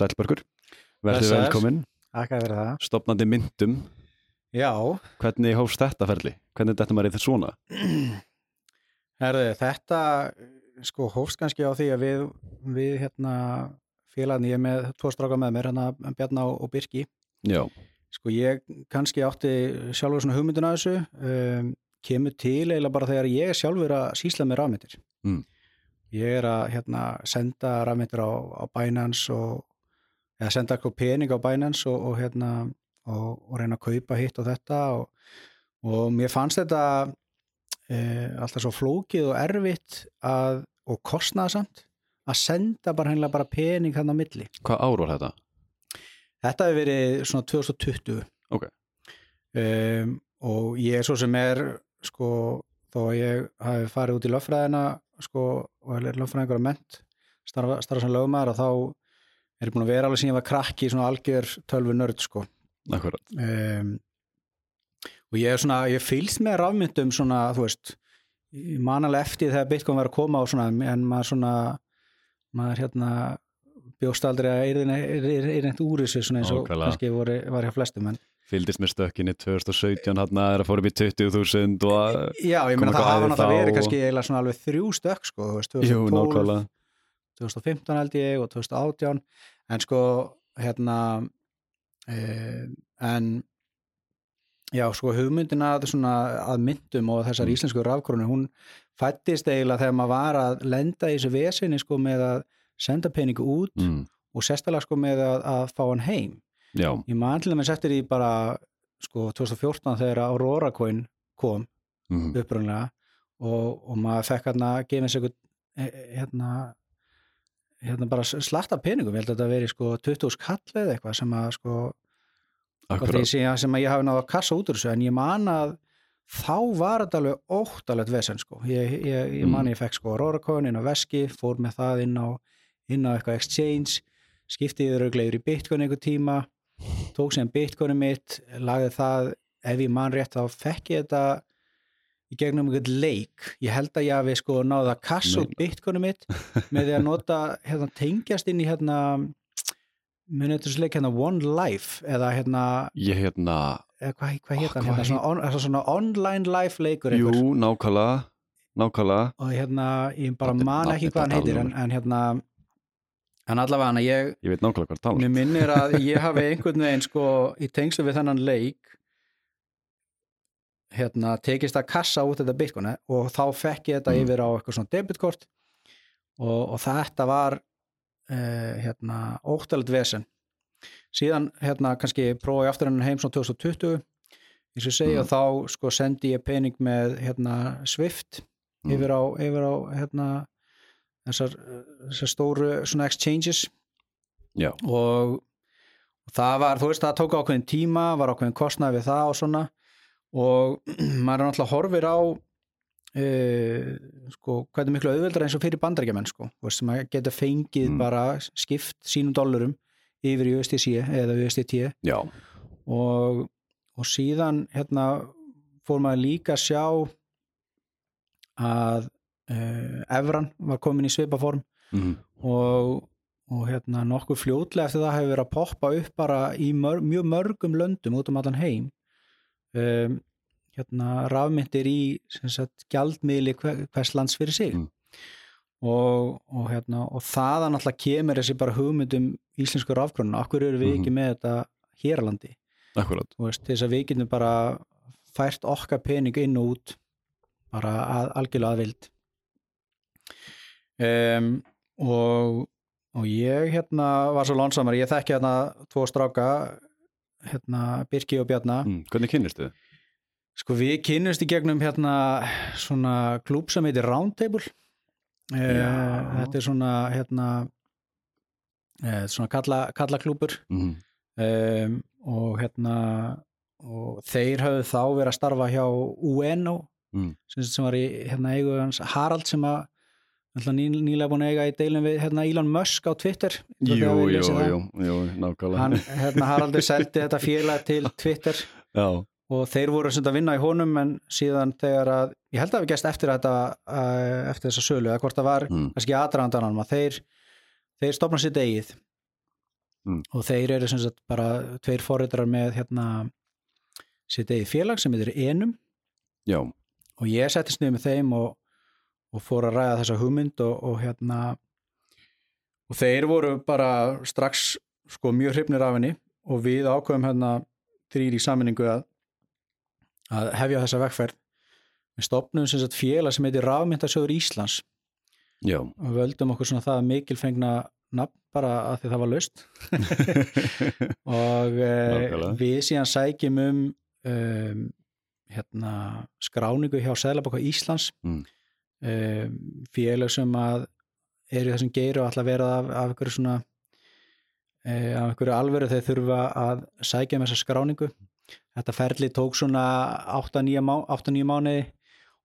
Sælbergur, verður Blessaður. velkomin Takk að vera það stopnandi myndum, Já, hvernig hófst þetta ferli? Hvernig þetta maður í þetta svona? herðu, þetta sko hófst kannski á því að við, við hérna félagarni, ég er með tvo stráka með mér, hérna Bjarná og Birki Já, sko ég kannski átti sjálfur svona hugmyndun að þessu um, kemur til eiginlega bara þegar ég sjálfur að sísla með rafmyndir Mm. ég er að hérna senda rafmyndir á, á Binance og eða senda eitthvað pening á Binance og, og hérna og, og reyna að kaupa hitt og þetta og, og mér fannst þetta e, alltaf svo flókið og erfitt að, og kostnaðasamt að senda bara hennilega bara pening hann á milli hvað ár var þetta? Þetta hefur verið svona 2020 Ok. um, og ég er svo sem er sko, þó að ég hafi farið út í löffræðina sko, og er löffræðingur að ment starfa, starfa sem lögmaður og þá er búin að vera alveg síðan var krakki í svona algjör tölvu nörd sko. Um, og ég er svona ég fylgst með rafmyndum svona þú veist, ég man alveg eftir þegar Bitcoin var að koma og svona, en maður svona maður hérna bjóst aldrei að er einhvern úr þessu svona eins og kannski voru, var hjá flestum en fylgdist með stökkinni 2017 hann að er að fóra upp í 20.000 og að, já, ég meina það hafa náttúrulega verið kannski eiginlega svona alveg þrjú stökk sko, þú veist, jú, 2012 nákvæmlega 2015 held ég og 2018 en sko hérna eh, en já sko hugmyndin að, svona, að myndum og þessar Mm. íslensku rafkrónu hún fættist eiginlega þegar maður var að lenda í þessu vesinni sko með að senda peningu út mm. og sérstælega sko með að, að fá hann heim Já, ég man til dæmis eftir því bara sko 2014 þegar Aurora Coin kom mm. upprunlega og, og maður fekk hérna að gefa eitthvað hérna hérna bara slatta peningum, ég held að þetta veri sko 20 skall eða eitthvað sem að sko sem, að ég hafi náða að kassa út úr þessu en ég man að þá var þetta alveg óttalegt vesen sko. Ég, ég, ég man Mm. ég fekk sko Aurora Coin inn á veski, fór með það inn á inn á eitthvað exchange skipti ég rauglegur í Bitcoin einhver tíma tók sem Bitcoinu mitt lagði það, ef ég man rétt þá fekk ég þetta í gegnum einhvern leik, ég held að ég hafi sko náða að kassa út. Bitcoinu mitt með því að nota, hérna, tengjast inn í hérna munið þessu leik hérna One Life eða hérna, Ég hérna, eða hvað, hétt hann hvað hérna, svona, on, svona, online life leikur jú, nákvæmlega nákvæmlega og hérna, ég bara man ekki hvað hann heitir en, alveg. en hérna en allavega hann ég, Ég veit nákvæmlega hvað tala mér minnir að ég hafi einhvern veginn sko í tengslu við þennan leik hérna tekist að kassa út þetta bitcoin og þá fekk ég þetta Mm. yfir á eitthvað svona debitkort og, og þetta var uh, hérna óttalegt vesen síðan hérna kannski prófa ég aftur hennan heim svona 2020 eins og segja Mm. og þá sko sendi ég pening með hérna Swift Mm. yfir á, yfir á hérna þessar, þessar stóru svona exchanges Já, og, og það var, þú veist, það tók ákveðin tíma, var ákveðin kostnað við það og svona og maður er náttúrulega horfir á e, sko, hvað er miklu auðveldra eins og fyrir bandarækjumenn sko, sem að geta fengið Mm. bara skipt sínum dollurum yfir í USDC eða USDT og, og síðan hérna fór maður líka að sjá að uh, Evran var komin í svipaform mm. og, og hérna nokkuð fljótlega eftir það hefur verið að poppa upp bara í mör, mjög mörgum löndum út um allan heim um, hérna rafmyndir í sagt gjaldmiðli hver, hvers lands fyrir sig. Mm. og, og hérna og þaðan alltaf kemur þessi bara hugmyndum íslensku rafkrónu, akkur eru við Mhm. ekki með þetta hér á landi? Akkurat. Þú veist, til þess að við getum bara fært okkar pening inn og út bara að, algjörlega að vild. Um, og og ég hérna var svo lónsamar, ég þekki hérna tvo stráka hérna Birki og Bjarna mm. Hvernig kynnist þið? sko við kynnumst í gegnum hérna svona klúb sem heitir Roundtable uh, Já. þetta er svona hérna uh, svona kalla, kalla klúbur Mm. um, og hérna og þeir hafðu þá verið að starfa hjá UNO Mm. sem, var í hérna, eigu hans Harald sem að ný, nýlega búin að eiga í deilum við hérna, Elon Musk á Twitter. Jú, jú, jú, jú, nákvæmlega. Hann, hérna, Haraldur seldi þetta félag til Twitter. Já, og þeir voru að vinna í honum en síðan þegar að, ég held að við gæst eftir þetta uh, eftir þessa sölu, eða hvort það var mm. kannski aðdraðandanum að þeir þeir stopna sitt eigið. Mm. og þeir eru sem sagt bara tveir forritrar með hérna sitt eigið félag sem heitir Enum. Já, og ég settist niður með þeim og, og fór að ræða þessa hugmynd og, og hérna og þeir voru bara strax sko mjög hrifnir af henni og við ákveðum hérna þrýr í saminningu að, að hefja þessa vegferð. Við stopnum sem sagt félag sem heitir Rafmyndasjóður Íslands. Já, og völdum okkur svona það mikilfengna nafn bara að því það var löst og e, við síðan sækjum um, um hérna, skráningu hjá Sæðlabokka Íslands. Mm. Um, félag sem að eru þessum geiru og ætla að vera af, af einhverju svona e, af einhverju alvöru þeir þurfa að sækja um þessa skráningu. Þetta ferli tók svona 8-9 má, 8-9 mánuði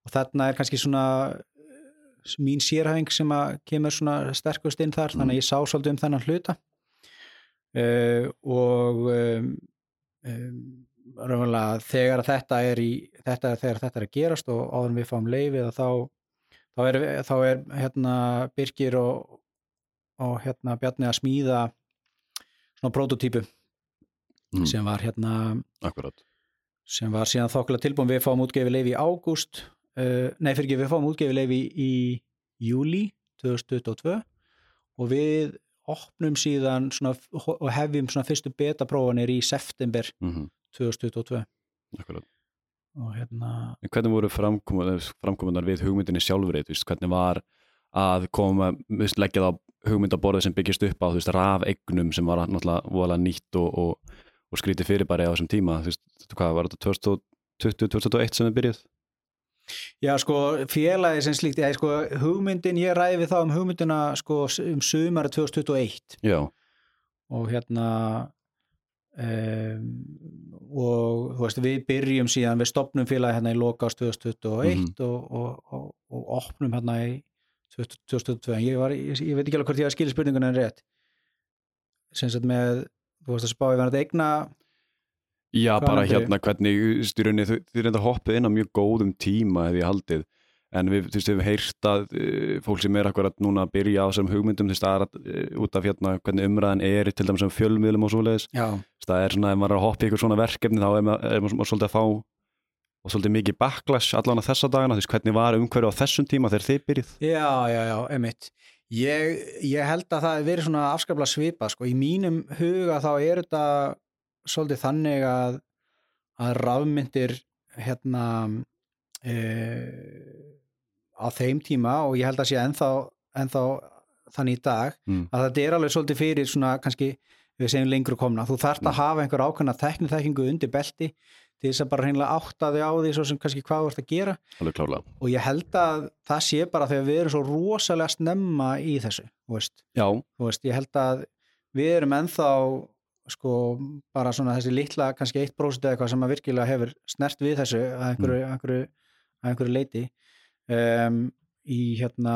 og þarna er kannski svona eh, mín sérhæfing sem að kemur svona sterkust inn þar, þannig að ég sá svolítið um þennan hluta. Uh, og um, um, raunverulega þegar þetta er í þetta er þegar þetta er að gerast og áður en við fáum leifið að þá þá er, þá er hérna Birgir og, og hérna Bjarni að smíða svona prototípu mm, sem var hérna akkurat sem var síðan þokkulega tilbúin. Við fáum útgefi leifi í ágúst uh, nei fyrir ekki við fáum útgefi leifi í júli 2022 og við opnum síðan svona, og hefjum svona fyrstu betaprófanir í september mm 2022 akkurat og hérna En hvernig voru framkomunar, framkomunar við hugmyndinni veist, hvernig var að koma, veist, leggja það á hugmyndaborðið sem byggist upp á, veist, rafegnum sem var náttúrulega nýtt og, og, og skrítið fyrirbæri á þessum tíma, þú veist, hvað var þetta 2020-2021 sem þið byrjuð? Já, sko, félagi sem slíkt, ég, sko, hugmyndin, ég ræði við þá um hugmyndina, sko, um sumari 2021 Já, og hérna um, og þú veist, við byrjum síðan, við stopnum félagi hérna í loka ást 2021 Mhm. og, og, og, og opnum hérna í 2022, en ég, var, ég, ég veit ekki alveg hvort ég að skilja spurningun en rétt. Sem sagt með, þú veist að spá ég verið að eigna. Já, bara hérna hvernig styrunni, þau þau reynda hoppið inn á mjög góðum tíma hefði ég haldið en við, þú veist, við hefum heyrt að uh, fólk sem er akkurat núna að byrja á þessum hugmyndum, þú veist, það er uh, út af hérna hvernig umræðan er til dæmis um fjölmiðlum og svoleiðis, það er svona ef maður er að hoppa í ykkur svona verkefni þá er maður, er maður svolítið að fá og svolítið mikið backlash allan að þessa dagana, þú veist, hvernig var umhverju á þessum tíma þegar þið byrjið? já, já, já, emitt ég, ég held að það hefur verið svona afskaplega svipa, sko, í mínum huga þá er þetta svolítið þannig að að rafmyndir hérna e, á þeim tíma og ég held að sé ennþá, ennþá þannig í dag Mm. að þetta er alveg svolítið fyrir svona kannski við segjum lengur komna, þú þarft að Mm. hafa einhver ákveðna tekniþekkingu undir belti til þess að bara hreinlega átta þig á því svo sem kannski hvað þú ert að gera og ég held að það sé bara þegar við erum svo rosalega snemma í þessu þú veist, þú veist, ég held að við erum ennþá sko bara svona þessi litla kannski 1% eða eitthvað sem að virkilega hefur snert við þessu að einhverju, mm. einhverju, að einhverju leiti um, í hérna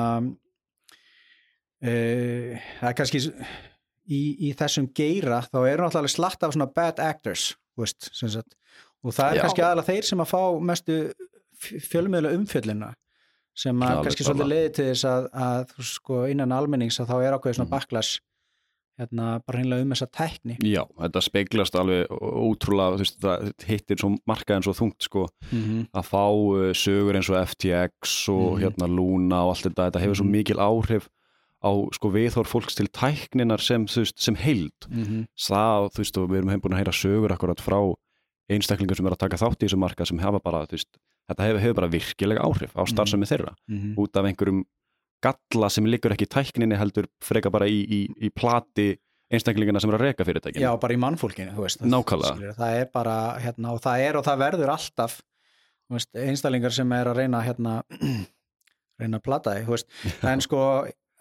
uh, það er kannski í, í þessum geira þá eru náttúrulega slatt af svona bad actors veist, og það er Já. kannski aðalega þeir sem að fá mestu fjölmiðla umfjöllina sem að Alveg kannski svolítið leiði til þess að, að sko innan almennings að þá er ákveðið svona Mhm. backlash hérna bara hreinlega um þessa tækni já, þetta speglast alveg ótrúlega, þú veist, það hittir svo markaðin svo þungt, sko, mm -hmm. að fá uh, sögur eins og FTX og Mhm. hérna Luna og allt þetta, þetta hefur svo Mhm. mikil áhrif á sko viðhór fólks til tækninar sem, þú veist, sem heild Mm -hmm. það, þú veist, og við erum heim búin að heyra sögur akkurat frá einstaklingum sem er að taka þátt í þessu marka sem hafa bara, þú veist, þetta hefur, hefur bara virkilega áhrif á starfsemi þeirra út af einhverjum galla sem liggur ekki í tækninni heldur freka bara í, í, í plati einstaklingina sem er að reka fyrirtækinu Já, bara í mannfólkinu, þú veist Nákvæmlega. það er bara, hérna, og það er og það verður alltaf þú veist, einstaklingar sem er að reyna hérna, reyna að plata þig, þú veist en sko,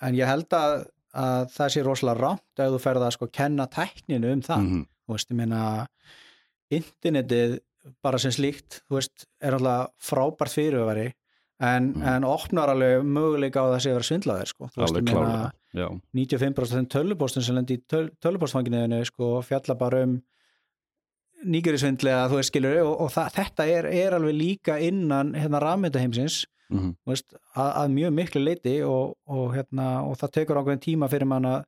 en ég held að, að það sé rosalega rámt ef þú ferð að sko kenna tækninu um það Mhm. þú veist, ég meina internetið bara sem slíkt þú veist, er alltaf frábært fyrirværi en, Mhm. en opnar alveg möguleika á það sé að vera svindlaðir sko. Þú veist, alveg ég meina, klálega já, 95% tölupóstin sem lendi í töl, tölupóstfanginniðinu sko, fjalla bara um nýgjörisvindli að þú veist skilur og, og það, þetta er, er alveg líka innan hérna rafmyndaheimsins mm þú veist, að, að mjög miklu leiti og, og, hérna, og það tekur ákveðin tíma fyrir mann að,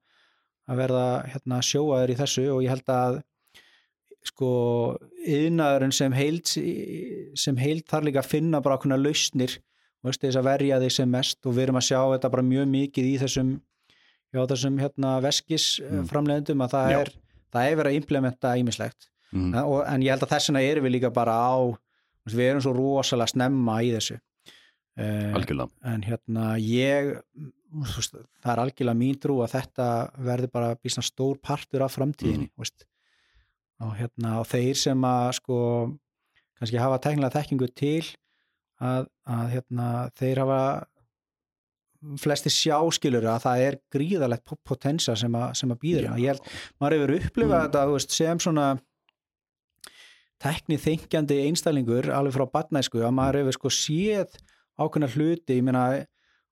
að verða hérna, sjóaður í þessu og ég held að sko yðnaðurinn sem heild sem heild þarf líka að finna bara okkurna lausnir veist, þess að verja þig sem mest og við erum að sjá þetta bara mjög mikið í þessum já, þessum hérna veskisframlegendum mm. að það er, það er verið að implementa ímislegt mm. en, en ég held að þessuna erum við líka bara á við erum svo rosalega snemma í þessu uh, algjörlega en hérna ég veist, það er algjörlega mín trú að þetta verður bara bísna stór partur af framtíðinni mm. og hérna og þeir sem að sko kannski hafa teknilega þekkingu til að, að hérna þeir hafa flesti sjáskilur að það er gríðalegt potensa sem sem að býður ég held, maður hefur upplifað mm. þetta veist, sem svona teknið þengjandi einstælingur alveg frá badnæsku að maður hefur sko séð ákveðna hluti, ég meina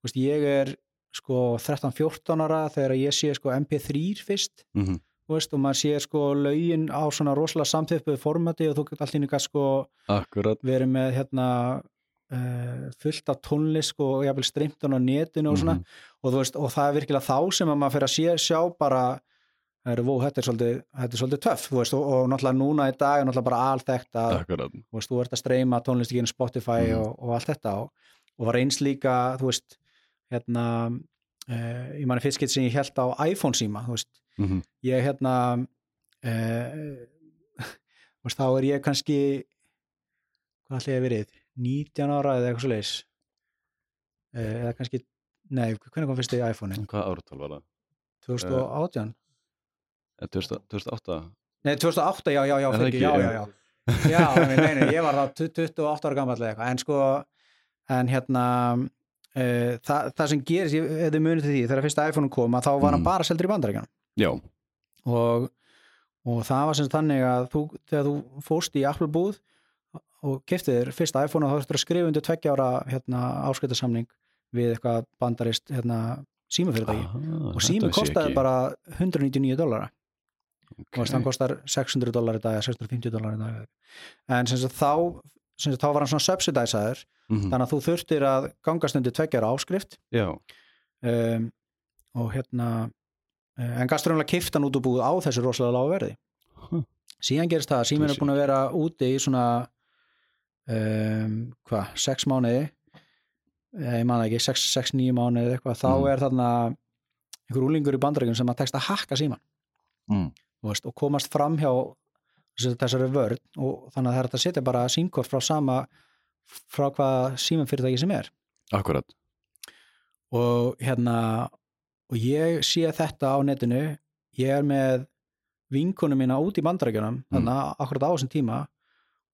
veist, ég er sko 13-14 ára þegar ég sé sko MP3 fyrst mm -hmm. veist, og maður sé sko laugin á svona rosalega samtöpuð formati og þú getur allir líka sko Akkurat. verið með hérna uh, fullt af tónlist sko, og jáfnveil streymtun á netinu og svona mm -hmm. og, veist, og það er virkilega þá sem maður fyrir að sé, sjá bara er, Vó, þetta, er svolítið, þetta er svolítið töff veist, og, og náttúrulega núna í dag er náttúrulega bara allt þetta þú ert að streyma tónlist í Spotify mm -hmm. og, og allt þetta og var eins líka þú veist hérna uh, ég manni fyrst getur sem ég held á iPhone síma veist, mm -hmm. ég hérna uh, veist, þá er ég kannski hvað ætla ég að verið 19 ára eða eitthvað svo leiðis uh, eða kannski, nei, hvernig kom fyrst í iPhone-in? Hvað ártal var það? 2018 2008? Nei, 2008, já, já, já, fyrir, já, já, já já, nei, nei, ég var þá 28 ára gammal eða eitthvað, en sko en hérna Uh, það, það sem gerist, ef þið munið til því þegar fyrsta iPhone kom, þá var hann mm. bara seldur í bandaríkjanum og, og það var semst þannig að þú, þegar þú fóst í Apple búð og keftið þér fyrsta iPhone og þá ættir að skrifa undir tveggja ára hérna, ásköldarsamning við eitthvað bandarist hérna, símafyrirtæki ah, og sími kostaði ekki. bara 199 dólara okay. og þann kostar 600 dólar í dag 650 dólar í dag en semst þá þá var hann svona subsidæsaður mm -hmm. þannig að þú þurftir að gangast undir tveggjara áskrift um, og hérna eh, en gastrumlega kiftan út og búið á þessu rosalega lágu verði huh. síðan gerist það að síminn er búin að vera úti í svona um, hvað, sex mánuði? Ég man ekki, 6-9 mánuði eitthvað, þá mm. er þarna einhver úlingur í bandarækjum sem að tekst að hakka síman mm. og, og komast fram hjá þessari vörð og þannig að það er að setja bara símkort frá sama frá hvað símanfyrirtæki sem er. Akkurat. Og hérna og ég sé þetta á netinu. Ég er með vinkunum mína út í bandarækjunum mm. þannig að akkurat á þessum tíma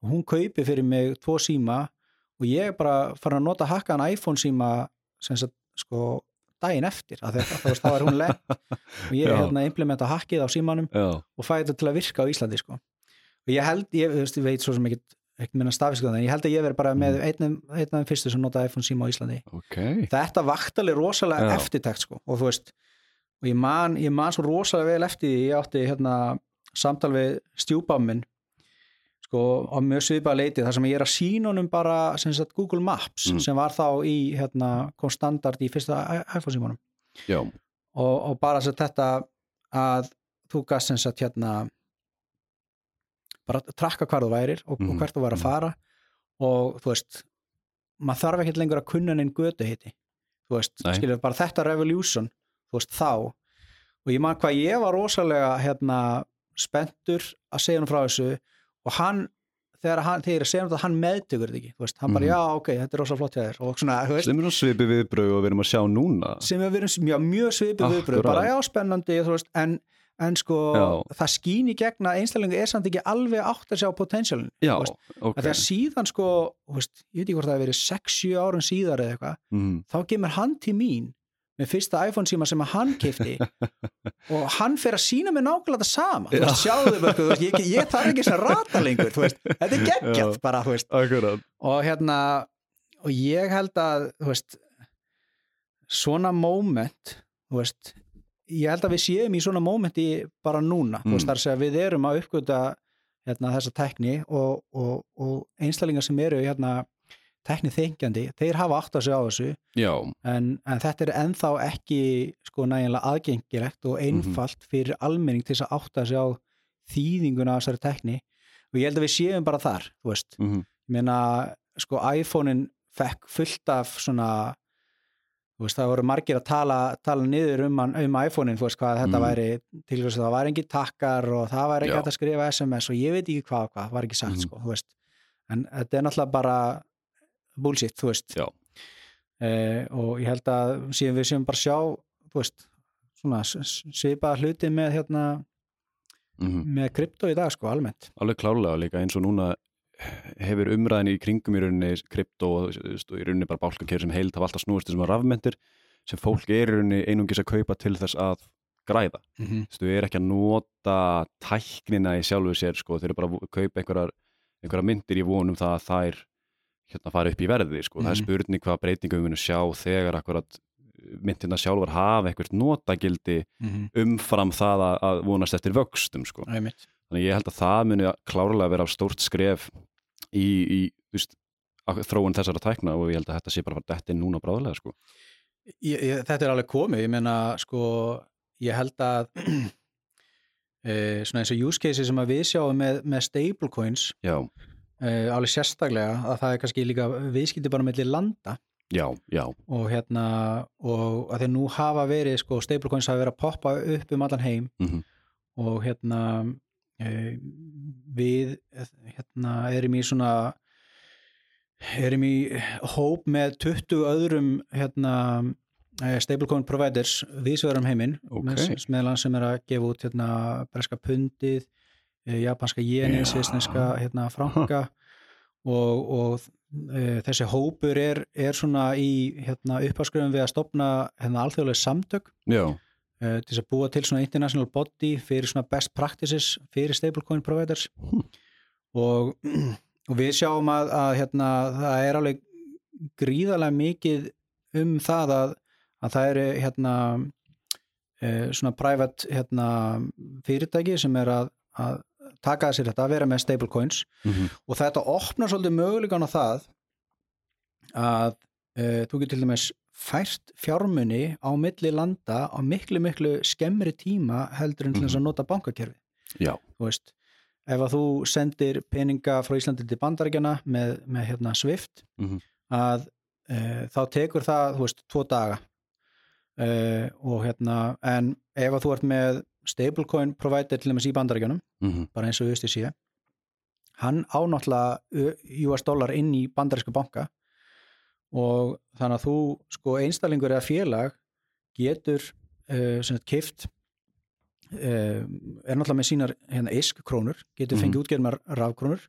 og hún kaupi fyrir mig tvo síma og ég bara farin að nota hakkaðan iPhone síma sem sagt sko daginn eftir að þetta, þá er hún lenn og ég er hérna að implementa hakkið á símanum Já. og fæði þetta til að virka á Íslandi sko og ég held, ég, veist, veit svo sem ekki ekki minna stafisku þannig, ég held að ég verði bara með mm. einn af fyrstu sem notaði iPhone síma á Íslandi okay. þetta vaktali rosalega Já. eftirtækt sko og þú veist, og ég man, ég man svo rosalega vel eftir því, ég átti hérna samtal við stjúbáminn sko á mjög svipa leiti þar sem ég er að sína honum bara sagt, Google Maps mm. sem var þá í hérna, kom standard í fyrsta iPhone símanum og, og bara þetta að þú sagt hérna bara trakka hvar þú værir og, mm. og mhm, hvert þú væri að mhm. fara og þú veist maður þarf ekkert lengur að kunna neinn götu heiti þú veist, skiljum bara þetta revolution þú veist, þá og ég man hvað ég var rosalega hérna, spenntur að segja hann frá þessu og hann þegar, hann, þegar ég segja hann þetta, hann meðtökur þetta ekki veist, hann bara, mm. já, ok, þetta er rosalega flott hjá þér og svona, þú veist sem er svipið viðbröð og við erum að sjá núna sem er mjög, mjög svipið viðbröð bara, já, spennandi, þú veist, en en sko já. það skýn í gegna einstaklega er samt ekki alveg átt að sjá potentialin okay. þegar síðan sko veist, ég veit ekki hvort það hefur verið 6-7 árun síðar eða eitthvað, mm. þá gemur hann til mín með fyrsta iPhone síma sem hann kifti og hann fer að sína mig nákvæmlega það sama. Þú veist, sjáðu þau bara, ég, ég þarf ekki svona rata lengur, veist, þetta er geggjart bara, og hérna og ég held að veist, svona moment þú veist ég held að við séum í svona mómenti bara núna, mm. þú veist þar að við erum að uppgöta hérna, þessa tekni og, og, og einstaklingar sem eru hérna teknið þengjandi, þeir hafa átt að segja á þessu en, en þetta er enþá ekki sko nægilega aðgengilegt og mhm. einfalt mm -hmm. fyrir almenning til þess að átt að segja á þýðinguna af þessari tekni og ég held að við séum bara þar, þú veist mm -hmm. mér sko iPhone-in fekk fullt af svona Veist, það voru margir að tala, tala niður um, um iPhone-in, hvað þetta mm. væri til þess að það var engin takkar og það var ekki að skrifa SMS og ég veit ekki hvað hvað, var ekki sagt mm. sko, en þetta er náttúrulega bara bullshit, þú veist eh, og ég held að síðan við séum bara sjá veist, svona svipaða hluti með hérna mm. með krypto í dag sko, almennt Alveg klálega líka eins og núna hefur umræðin í kringum í rauninni krypto og í rauninni bara bálkakerri sem heilt hafa alltaf snúist þessum rafmyndir sem fólk er í rauninni einungis að kaupa til þess að græða. Mm -hmm. Þú er ekki að nota tæknina í sjálfu sér sko, þeir eru bara að kaupa einhverjar, einhverjar myndir í vonum það að þær hérna fara upp í verði sko. Mm. Það er mhm. spurning hvað breytingum við munum sjá þegar akkurat myndina sjálfur hafa eitthvað notagildi mm umfram það að, að vonast eftir vöxtum sko. Þannig ég held að það muni klárlega vera stórt skref í, í veist, þróun þessara tækna og ég held að þetta sé bara að þetta er núna bráðlega sko. ég, ég, Þetta er alveg komið, ég menna sko, ég held að e, svona eins og use case sem við sjáum með, með stablecoins e, alveg sérstaklega að það er kannski líka viðskipti bara mellir landa Já, já. og hérna og að því nú hafa verið sko, stablecoins hafa verið að poppa upp um allan heim mm -hmm. og hérna Eh, við hérna, erum í svona erum í hóp með 20 öðrum hérna, eh, stablecoin providers viðsverðum heiminn okay. meðlan sem er að gefa út hérna, breska pundið japanska jeni, svisneska hérna, franka. Og, og e, þessi hópur er, er svona í hérna, uppáskrifum við að stopna hérna, alþjóðlega samtök. Uh, til að búa til svona international body fyrir svona best practices fyrir stablecoin providers. Hm. og, og við sjáum að, að hérna, það er alveg gríðarlega mikið um það að, að það eru hérna svona private hérna, fyrirtæki sem er að, að taka sér þetta að vera með stablecoins mm -hmm. og þetta opnar svolítið mögulegan á það að uh, þú getur til dæmis fært fjármunni á milli landa á miklu miklu skemmri tíma heldur en til þess að mhm. nota bankakerfi Já. þú veist ef að þú sendir peninga frá Íslandi til bandarækjana með, með hérna Swift mm -hmm. að e, þá tekur það, þú veist, tvo daga e, og hérna en ef að þú ert með stablecoin provider til þess í bandarækjanum mm -hmm. bara eins og auðvist í síðan hann ánáttúrulega US dollar inn í bandarísku banka og þannig að þú sko einstaklingur eða félag getur uh, eh, kift uh, er náttúrulega með sínar hérna, isk krónur, getur fengið mm -hmm. útgerðmar rafkrónur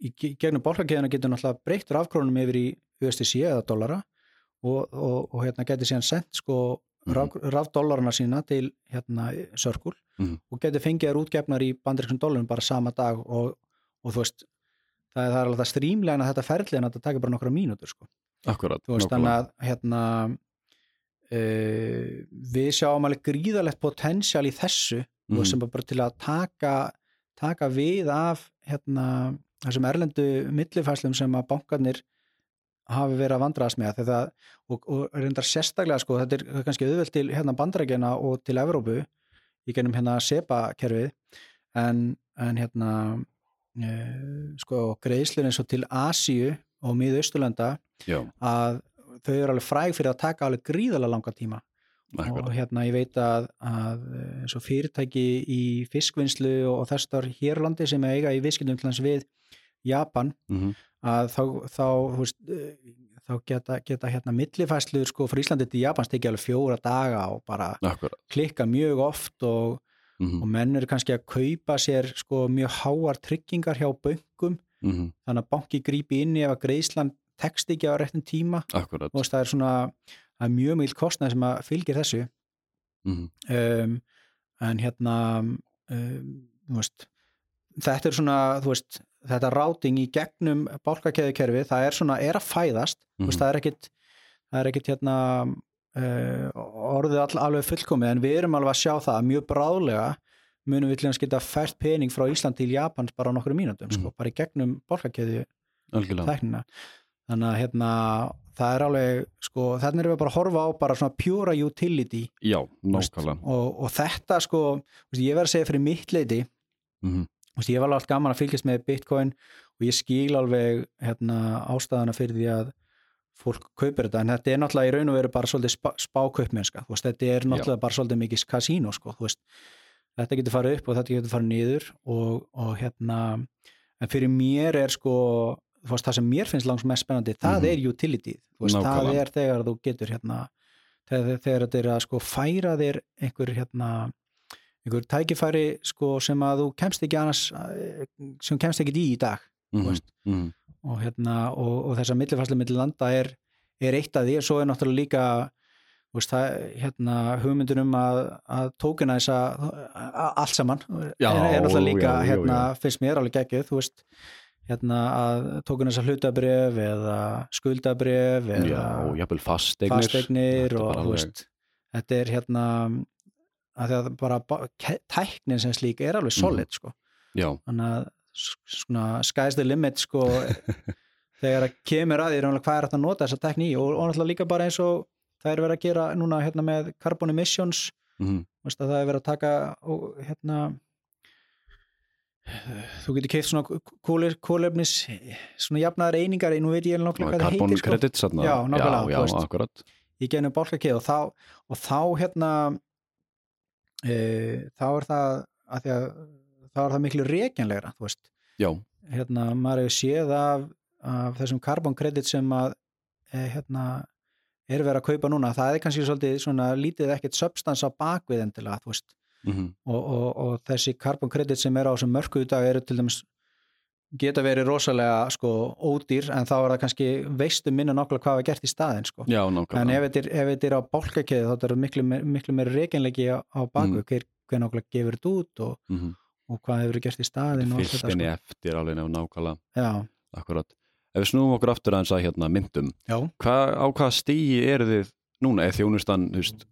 í gegnum bólkakeðuna getur náttúrulega breytt rafkrónum yfir í USDC eða dollara og, og, og hérna getur síðan sendt sko -hmm. rafdollarna sína til hérna sörkul mm -hmm. og getur fengið þær útgefnar í bandriksum dollarum bara sama dag og, og þú veist það er, það er alveg það strímlegin að þetta ferli en þetta takir bara nokkra mínútur sko Akkurat. Þú veist þannig að hérna uh, við sjáum alveg gríðalegt potensjál í þessu mm. sem bara til að taka, taka við af hérna þessum erlendu millifæslum sem að bankarnir hafi verið að vandraðast með þetta og, og reyndar sérstaklega sko, þetta er kannski auðvelt til hérna bandarækjana og til Evrópu í gennum hérna SEPA-kerfið en, en hérna e, sko greiðslur eins og til Asíu og miðausturlanda að þau eru alveg fræg fyrir að taka alveg gríðalega langa tíma Akkurat. og hérna ég veit að, að eins og fyrirtæki í fiskvinnslu og þessar hérlandi sem eiga í hans við Japan mm -hmm. Að þá, þá, veist, þá geta, geta hérna millifæsluður sko frá Íslandi til Japans tekið alveg fjóra daga og bara Akkurat. klikka mjög oft og, mm -hmm. og menn eru kannski að kaupa sér sko mjög háar tryggingar hjá böngum mm -hmm. þannig að banki grípi inn ef að greiðslan tekst ekki á réttum tíma Akkurat. og það er svona það er mjög mjög kostnæð sem að fylgir þessu mm -hmm. um, en hérna um, veist, þetta er svona veist, þetta ráting í gegnum bálkakeðukerfi, það er svona er að fæðast, mm -hmm. veist, mhm. það er ekkit það er ekkit hérna uh, orðið all, alveg fullkomið en við erum alveg að sjá það mjög bráðlega munum við til að geta fært pening frá Ísland til Japans bara á nokkru mínutum, mm. sko, mhm. bara í gegnum bólkakeði þæknina. þannig að hérna það er alveg, sko, þannig erum við bara að horfa á bara svona pure utility Já, nákvæmlega og, og þetta sko, veist, ég verð að segja fyrir mitt leiti mm -hmm. Veist, ég var alveg gaman að fylgjast með Bitcoin og ég skil alveg hérna, ástæðana fyrir því að fólk kaupir þetta, en þetta er náttúrulega í raun og veru bara svolítið spá, spákaupmennska. Þetta er náttúrulega Já. bara svolítið mikið kasíno sko, þetta getur farið upp og þetta getur farið niður og, og hérna en fyrir mér er sko veist, það sem mér finnst langs mest spennandi það mm -hmm. er utility, veist, það er þegar þú getur hérna, þegar, þegar þetta er að sko færa þér einhver hérna einhver tækifæri sko sem að þú kemst ekki annars sem kemst ekki í í dag mm -hmm. Mm -hmm. og hérna og, og þess að millifærslega millilanda er, er eitt af því og svo er náttúrulega líka veist, það, hérna hugmyndunum að, að tókina þess að allt saman já, er, er náttúrulega líka já, hérna já, finnst mér alveg geggið þú veist hérna að tókun þess að hlutabref eða skuldabref eða fasteignir og veist, þetta er hérna að það bara tæknin sem slík er alveg mhm. solid sko Já. þannig að svona sky's the limit sko þegar það kemur að því hvað er þetta að nota þessa tekní og, og náttúrulega líka bara eins og það er verið að gera núna hérna með carbon emissions mm. veist, það er verið að taka og hérna þú getur keift svona kólefnis svona jafnaðar einingar nú veit ég nákvæmlega hvað það heitir Carbon credits sko. já, nákvæmlega, já, já, akkurat ég genið bálkakeið og þá og þá hérna þá er það að því að þá er það miklu reikjanlegra þú veist já. hérna maður hefur séð af, af þessum carbon credits sem að e, hérna er verið að kaupa núna, það er kannski svolítið svona lítið ekkert substans á bakvið endilega þú veist mm -hmm. og, og, og þessi carbon credit sem er á þessum mörku dag eru til dæmis geta verið rosalega sko ódýr en þá er það kannski veistu minna nokkla hvað var gert í staðin sko. Já, en ef þetta er á bólkakeið þá er það miklu, miklu meira reynleiki á, á baku mm. hver, nokkla gefur þetta út og, mm -hmm. og hvað hefur gert í staðin Fylgtinni sko. eftir alveg nefn nákvæmlega. Akkurat. Ef við snúum okkur aftur aðeins að hérna myndum. Hva, á hvaða stígi eru þið núna? Eða þjónustan, þú veist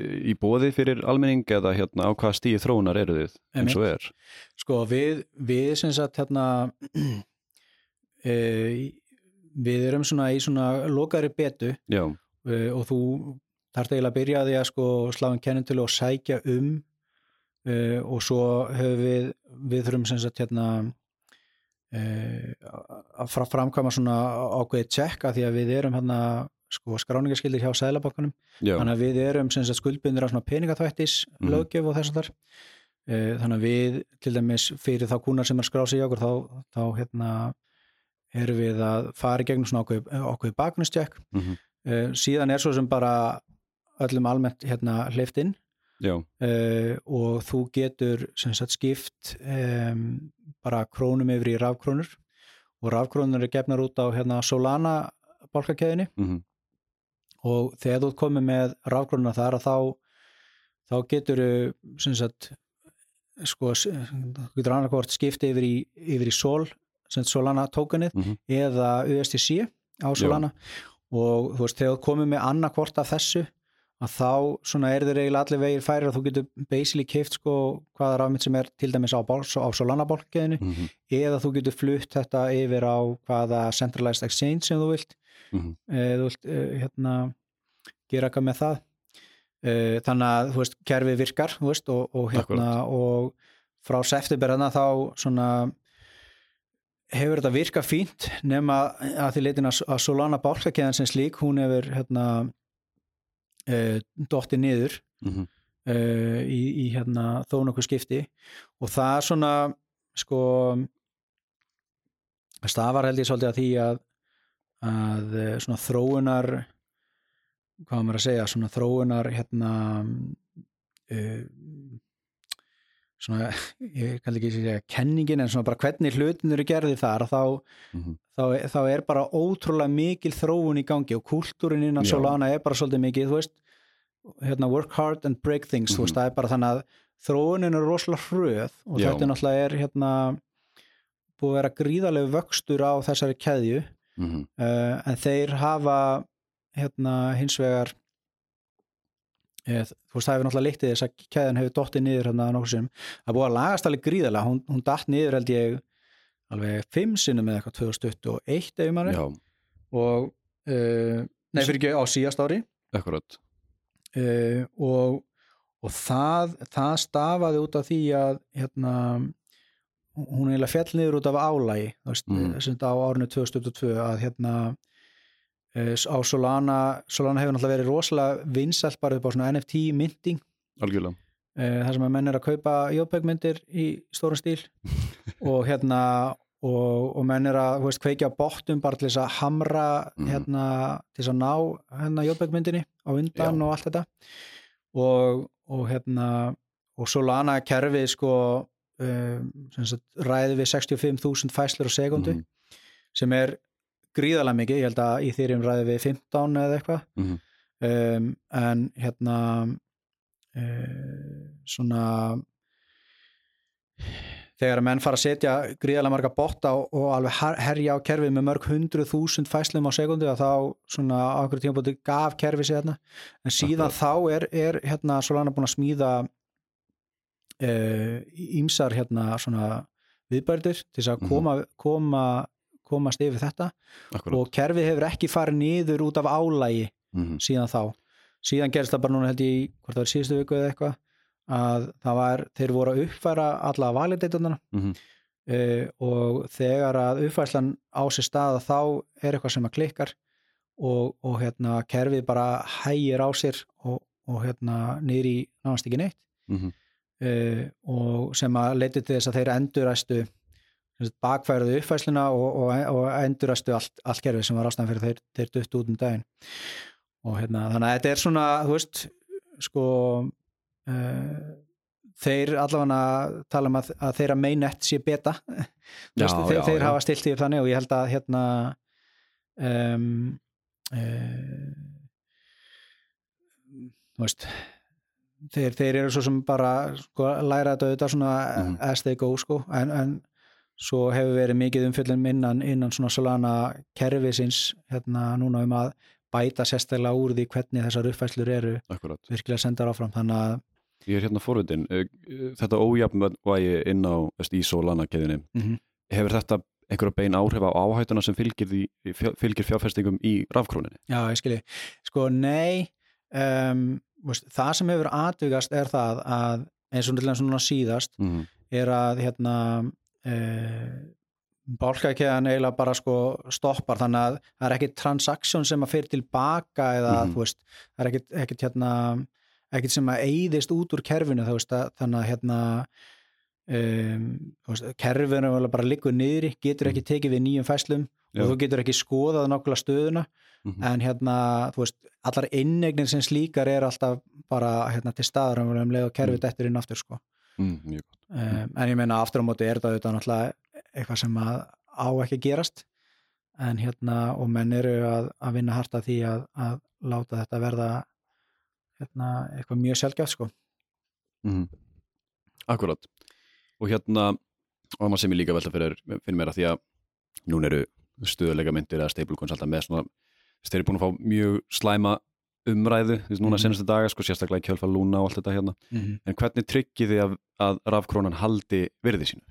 í bóði fyrir almenning eða hérna á hvað stíði þróunar eru þið eins og er? Sko við, við sem sagt hérna e, við erum svona í svona lokari betu e, og þú þarf eiginlega að byrja að því að sko sláðum kennintölu og sækja um e, og svo höfum við við þurfum sem sagt hérna e, að framkvæma svona ákveðið tjekka því að við erum hérna sko, skráningarskildir hjá Sælabankanum þannig að við erum skuldbundir á peningatvættis mm. lögjöf og þess að þar e, þannig að við til dæmis fyrir þá kúnar sem er skráð sig í okkur þá, þá hérna, erum við að fara í gegnum svona okkur, okkur baknustjekk mm -hmm. e, síðan er svo sem bara öllum almennt hérna hleyftinn e, og þú getur sagt, skipt bara krónum yfir í rafkrónur. Og rafkrónur er gefnar út á hérna, Solana bálkakeðinni mm -hmm og þegar þú komið með rafgrunna þar að þá þá getur sagt, sko, getur annarkort skipti yfir í, yfir í Sol Solana tókunið mm -hmm. eða USTC á Solana Já. og þú veist, þegar þú komið með annarkort af þessu að þá svona er þeir eiginlega allir vegir færir að þú getur basically keift sko hvaða rafmynd sem er til dæmis á, á Solana bólkeðinu mm -hmm. eða þú getur flutt þetta yfir á hvaða centralized exchange sem þú vilt mm -hmm. þú vilt hérna gera eitthvað með það þannig að þú veist, kerfi virkar veist, og, og hérna og frá september þá svona hefur þetta virkað fínt nema að því leitin að Solana bálkakeðan sem slík, hún hefur hérna dotti niður mm -hmm. í, í hérna þó nokkuð skipti og það svona sko stafar held ég svolítið að því að að eh, svona þróunar hvað maður að segja, svona þróunar hérna uh, svona, ég kann ekki segja kenningin en svona bara hvernig hlutin eru gerði þar þá, mm -hmm. þá, þá er bara ótrúlega mikil þróun í gangi og kúltúrin innan Já. Solana er bara svolítið mikið, þú veist hérna work hard and break things, mm -hmm. þú veist, mhm. það er bara þannig að þróunin er rosalega hröð og Já. þetta náttúrulega er hérna búið að vera gríðarlegu vöxtur á þessari keðju mm -hmm. uh, en þeir hafa hérna hins vegar eð, þú veist það hefur náttúrulega líktið þess að kæðan hefur dottið niður hérna nokkur sem það búið að lagast alveg gríðarlega. Hún, hún datt niður held ég alveg fimm sinnum eða eitthvað 2021 ef maður og uh, nei fyrir ekki á síðast ári. Akkurat. Uh, og, og það, það stafaði út af því að hérna hún er eiginlega fjall niður út af álægi Mm. þetta á árinu 2022 að hérna uh, á Solana Solana hefur náttúrulega verið rosalega vinsælt bara upp á svona NFT mynding Algjörlega uh, þar sem að menn er að kaupa jópegmyndir í stórum stíl og hérna og, og menn er að veist, kveikja á bottum bara til þess að hamra Mhm. hérna, til þess að ná hérna jópegmyndinni á undan Já. og allt þetta og, og hérna og Solana kerfið sko sagt, ræði við 65.000 fæslur á sekundu Mhm. sem er gríðalega mikið, ég held að í þýrjum ræði við 15 eða eitthvað Mhm. um, en hérna uh, svona þegar að menn fara að setja gríðalega marga botta og, og alveg her- herja á kerfið með mörg hundruð þúsund fæslum á sekundu að þá svona á einhverju tímabóti gaf kerfið sér hérna en síðan þá er, er hérna Solana búin að smíða ímsar hérna svona viðbærdir til að Mhm. koma, koma komast yfir þetta Akkurat og kerfið hefur ekki farið niður út af álægi Mhm. síðan þá síðan gerist það bara núna held ég hvort það var síðustu viku eða eitthvað að það var, þeir voru að uppfæra alla valideitunana Mhm. uh, og þegar að uppfærslan á sér staða þá er eitthvað sem að klikkar og, og hérna kerfið bara hægir á sér og, og hérna niður í náðast ekki neitt Mhm. Uh, og sem að leiti til þess að þeir enduræstu bakfæruðu uppfæsluna og, og, og enduræstu allt, allt kerfið sem var ástæðan fyrir þeir, þeir duttu út um daginn og hérna þannig að þetta er svona þú veist sko uh, þeir allavega tala um að, að þeirra mainnet sé beta Já, veist, þeir, já, þeir já. hafa stilt því þannig og ég held að hérna um, uh, þú veist þeir, þeir eru svo sem bara sko, læra þetta auðvitað svona Mhm. as they go sko en, en svo hefur verið mikið umfjöldin innan, innan svona Solana kerfisins hérna núna um að bæta sérstaklega úr því hvernig þessar uppfæslur eru Akkurat virkilega sendar áfram þannig að Ég er hérna forvitin Þetta ójafnvægi inn á í Solana keðinni Mhm. Hefur þetta einhverja bein áhrif á áhættuna sem fylgir, því, fylgir fjárfestingum í rafkróninni? Já, ég skilji. Sko, nei, um, veist, það sem hefur atvigast er það að eins og náttúrulega svona síðast Mhm. er að hérna uh, bálkakeðan eiginlega bara sko stoppar þannig að það er ekki transaksjón sem að fyrir tilbaka eða Mhm. þú veist, það er ekkit, ekkit hérna ekkit sem að eyðist út úr kerfinu veist, að, þannig að hérna um, veist, kerfinu er bara liggur niðri, getur ekki tekið við nýjum fæslum Já. og þú getur ekki skoðað nokkulega stöðuna Mhm. en hérna, þú veist, allar innegnir sem slíkar er alltaf bara hérna, til staðar um leið og kerfið Mm. dettur inn aftur sko. Mm, um, en ég meina aftur á móti er þetta auðvitað náttúrulega eitthvað sem að á ekki að gerast en hérna, og menn eru að, að vinna hart að því að, að láta þetta verða hérna, eitthvað mjög sjálfgjátt sko. mm. Akkurat og hérna og maður sem ég líka velta fyrir, fyrir mér að því að núna eru stöðuleika myndir eða stablecoins alltaf með svona þeir eru búin að fá mjög slæma umræðu þú veist núna Mhm. senastu daga sko sérstaklega í kjölfa lúna og allt þetta hérna -hmm. en hvernig tryggið þið að, að rafkrónan haldi virði sínu?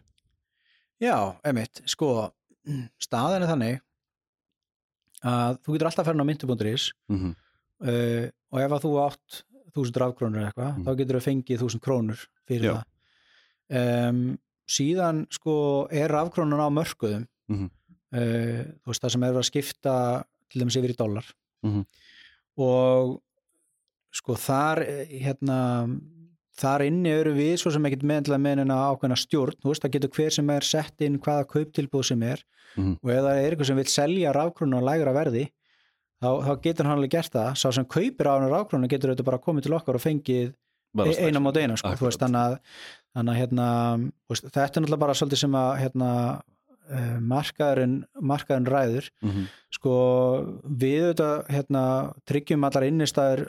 Já, emitt, sko staðan er þannig að þú getur alltaf að ferna á myndu.is Mm -hmm. uh, og ef að þú átt þúsund rafkrónur eða eitthvað, Mm. þá getur þú fengið þúsund krónur fyrir Já. það um, síðan sko er rafkrónun á mörkuðum Mhm. Uh, þú veist það sem er að skipta til dæmis yfir í dólar Mhm. og sko þar eh, hérna þar inni eru við svo sem ekkert meðanlega meðina ákveðna stjórn, þú veist það getur hver sem er sett inn hvaða kauptilbúð sem er Mhm. og ef það er eitthvað sem vil selja rafkrónu á lægra verði þá, þá getur hann alveg gert það sá sem kaupir á hann rafkrónu getur auðvitað bara komið til okkar og fengið e- eina mót eina sko, þú veist, Akkurat. þannig að, þannig að hérna, þetta er náttúrulega bara svolítið sem að hérna, markaðurinn, markaðurinn ræður Mhm. sko við auðvitað hérna, tryggjum allar innistæður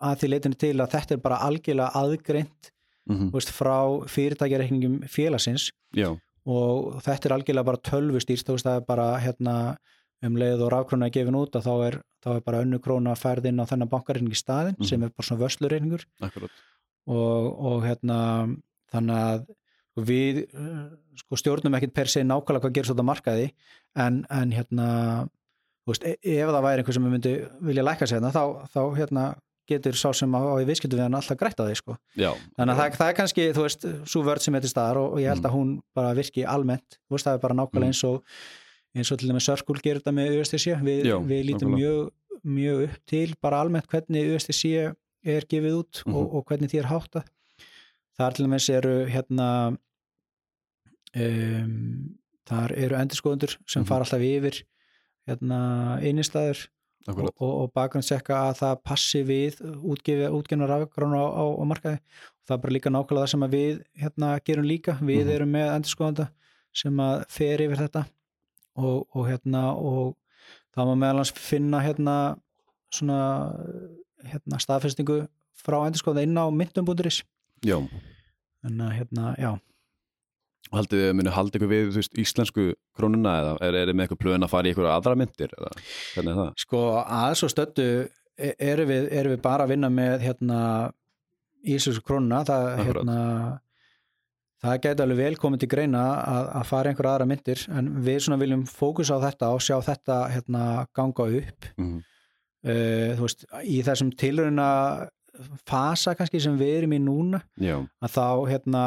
að því leitinu til að þetta er bara algjörlega aðgreint Mhm. þú veist, frá fyrirtækjareikningum félagsins Já, og þetta er algjörlega bara tölvustýrst það er bara hérna um leið og rafkróna er gefin út að þá er, þá er bara önnu króna færð inn á þennan bankareining í staðin Mhm. sem er bara svona vöslureiningur akkurat og, og hérna þannig að við sko, stjórnum ekkit per se nákvæmlega hvað gerist út á markaði en, en hérna veist, e ef það væri einhver sem myndi vilja lækka sig hérna, þá, þá hérna, getur sá sem á, á í viðskiptu við hann alltaf grætt á því sko. Já, þannig að það, það er kannski, þú veist, svo vörð sem heitir staðar og, og ég held að hún bara virki almennt, þú veist, það er bara nákvæmlega Mm. eins og eins og til dæmis Sörskúl gerir þetta með USTC, við, Já, við lítum mjög, mjög upp til bara almennt hvernig USTC er gefið út Mhm. og, og hvernig því er háttað þar til dæmis eru hérna um, þar eru endurskoðundur sem Mhm. fara alltaf yfir hérna innistæður og, og, og bakgrunnssekka að það passi við útgefna rafgránu á, á, á markaði. Og það er bara líka nákvæmlega það sem við hérna gerum líka, við Mhm. erum með endurskoðanda sem að fer yfir þetta og, og hérna og það má meðal hans finna hérna svona hérna staðfestingu frá endurskoðanda inn á myndum.is Já, en hérna, já haldið muni haldið ykkur við veist, íslensku krónuna eða er, er með eitthvað plön að fara í ykkur aðra myndir er það? Sko aðeins og stöttu e- erum við, erum við bara að vinna með hérna íslensku krónuna það, hérna, það gæti alveg vel komið til greina að, að fara í einhver aðra myndir en við viljum fókusa á þetta og sjá þetta hérna ganga upp. Mm uh, þú veist, í þessum tilruna fasa kannski sem við erum í núna Já, að þá hérna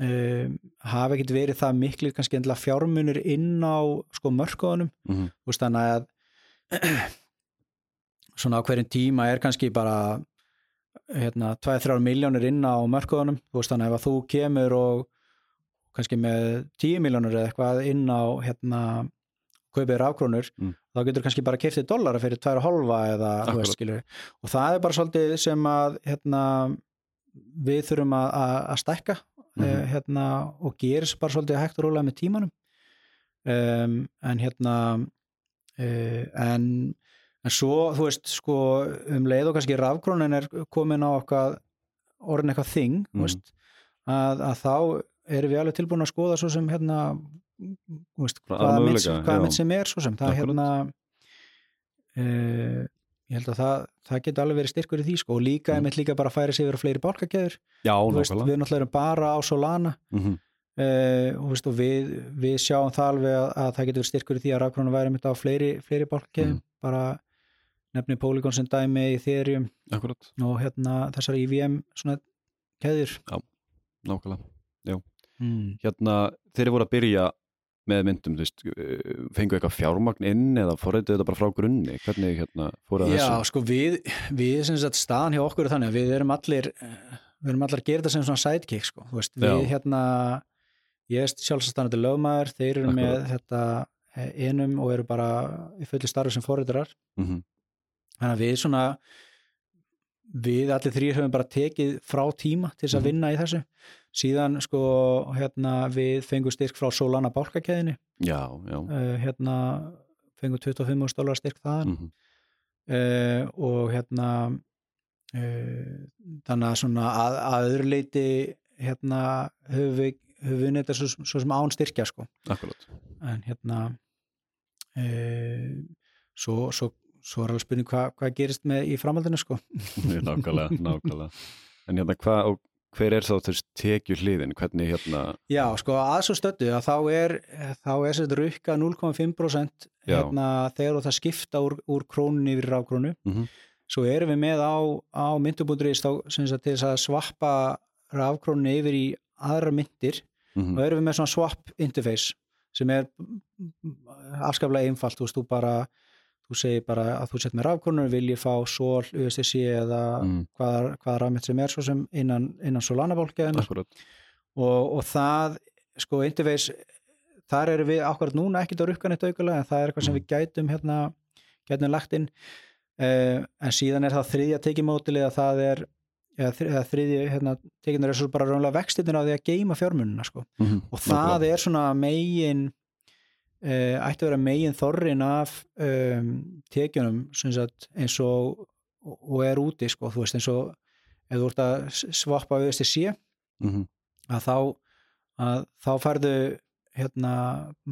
um, hafa ekkert verið það miklu kannski endilega fjármunir inn á sko mörkuðunum. Mm þú veist þannig að svona á hverjum tíma er kannski bara hérna 2-3 miljónir inn á veist þannig að ef þú kemur og kannski með 10 miljónir eða eitthvað inn á hérna kaupið rafkrónur, Mm. þá getur kannski bara kiftið dollara fyrir 2,5 eða veist og það er bara svolítið sem að hérna við þurfum að, að, að stækka Mhm. eh, hérna, og gerist bara svolítið hægt og rólega með tímanum um, en hérna uh, en, en svo þú veist sko um leið og kannski rafkrónin er komin á okkar orðin eitthvað þing mm. veist, að, að þá erum við alveg tilbúin að skoða svo sem hérna veist, hvaða mynd sem er svo sem það er hérna uh, ég held að það, það geti alveg verið styrkur í því sko. Og líka, Mm. einmitt líka bara að færa sig yfir fleiri bálkakeður já við náttúrulega erum bara á Solana. Mm uh, og, veist, og við, við sjáum það alveg að, að það getur verið styrkur í því að rafkrónu væri mitt á fleiri, fleiri bálkakeðum Mm. bara nefni Polygon sem dæmi í Ethereum Akkurat, og hérna þessar IVM svona keður nákvæmlega. Mm. Hérna, þeir eru voru að byrja með myndum, þú veist, uh, fengu eitthvað fjármagn inn eða forrættu þetta bara frá grunni hvernig hérna fóru að Já, þessu sko við, við sem sagt staðan hjá okkur er þannig að við erum allir eh, við erum allir að gera þetta sem svona sidekick sko, þú veist, við Já. hérna ég er sjálfstæðanandi lögmaður þeir eru með Akkurat. þetta eh, einum og eru bara í fulli starfi sem forritarar mm þannig að við svona við allir þrýr höfum bara tekið frá tíma til þess að Mhm. vinna í þessu síðan sko hérna við fengum styrk frá Solana bálkakeðinu Já, já. Uh, hérna fengum 25 stólar styrk þaðan. Mm uh, og hérna uh, þannig að svona að, að öðru leiti hérna höfum við höfum við þetta svo, svo sem án styrkja sko. Akkurat en hérna svo, svo, svo er alveg spurning hvað hva gerist með í framhaldinu sko. Nákvæmlega, nákvæmlega. En hérna hvað, og hver er þá þess tekju hliðin, hvernig hérna? Já, sko að svo stöddu að þá er þá er sér rukka 0,5% Já. hérna þegar þú það skipta úr, úr krónunni yfir rafkrónu Mhm. svo erum við með á, á myndubúndurist þá sem þess að svappa rafkrónunni yfir í aðra myndir mm og erum við með svona swap interface sem er afskaplega einfalt, þú veist, þú bara þú segir bara að þú sett með rafkrónur vil ég fá sol, USDC eða Mm. hvaða, hvaða rafmynd sem er svo sem innan, innan Solana-bólkeðinu Akkurat, og, og það sko interface þar eru við akkurat núna ekkert á rukkan eitt aukulega en það er eitthvað sem Mm. við gætum hérna gætum lagt inn uh, en síðan er það þriðja tekimótili að það er eða, þri- eða þriðja hérna, tekinnur er svo bara raunlega vextinir á því að geima fjármununa sko. mm og það er svona megin ætti að vera megin þorrin af um, tekjunum sagt, eins og og er úti sko, þú veist eins og ef þú ert að svappa við þessi sé -hmm. að þá að þá færðu hérna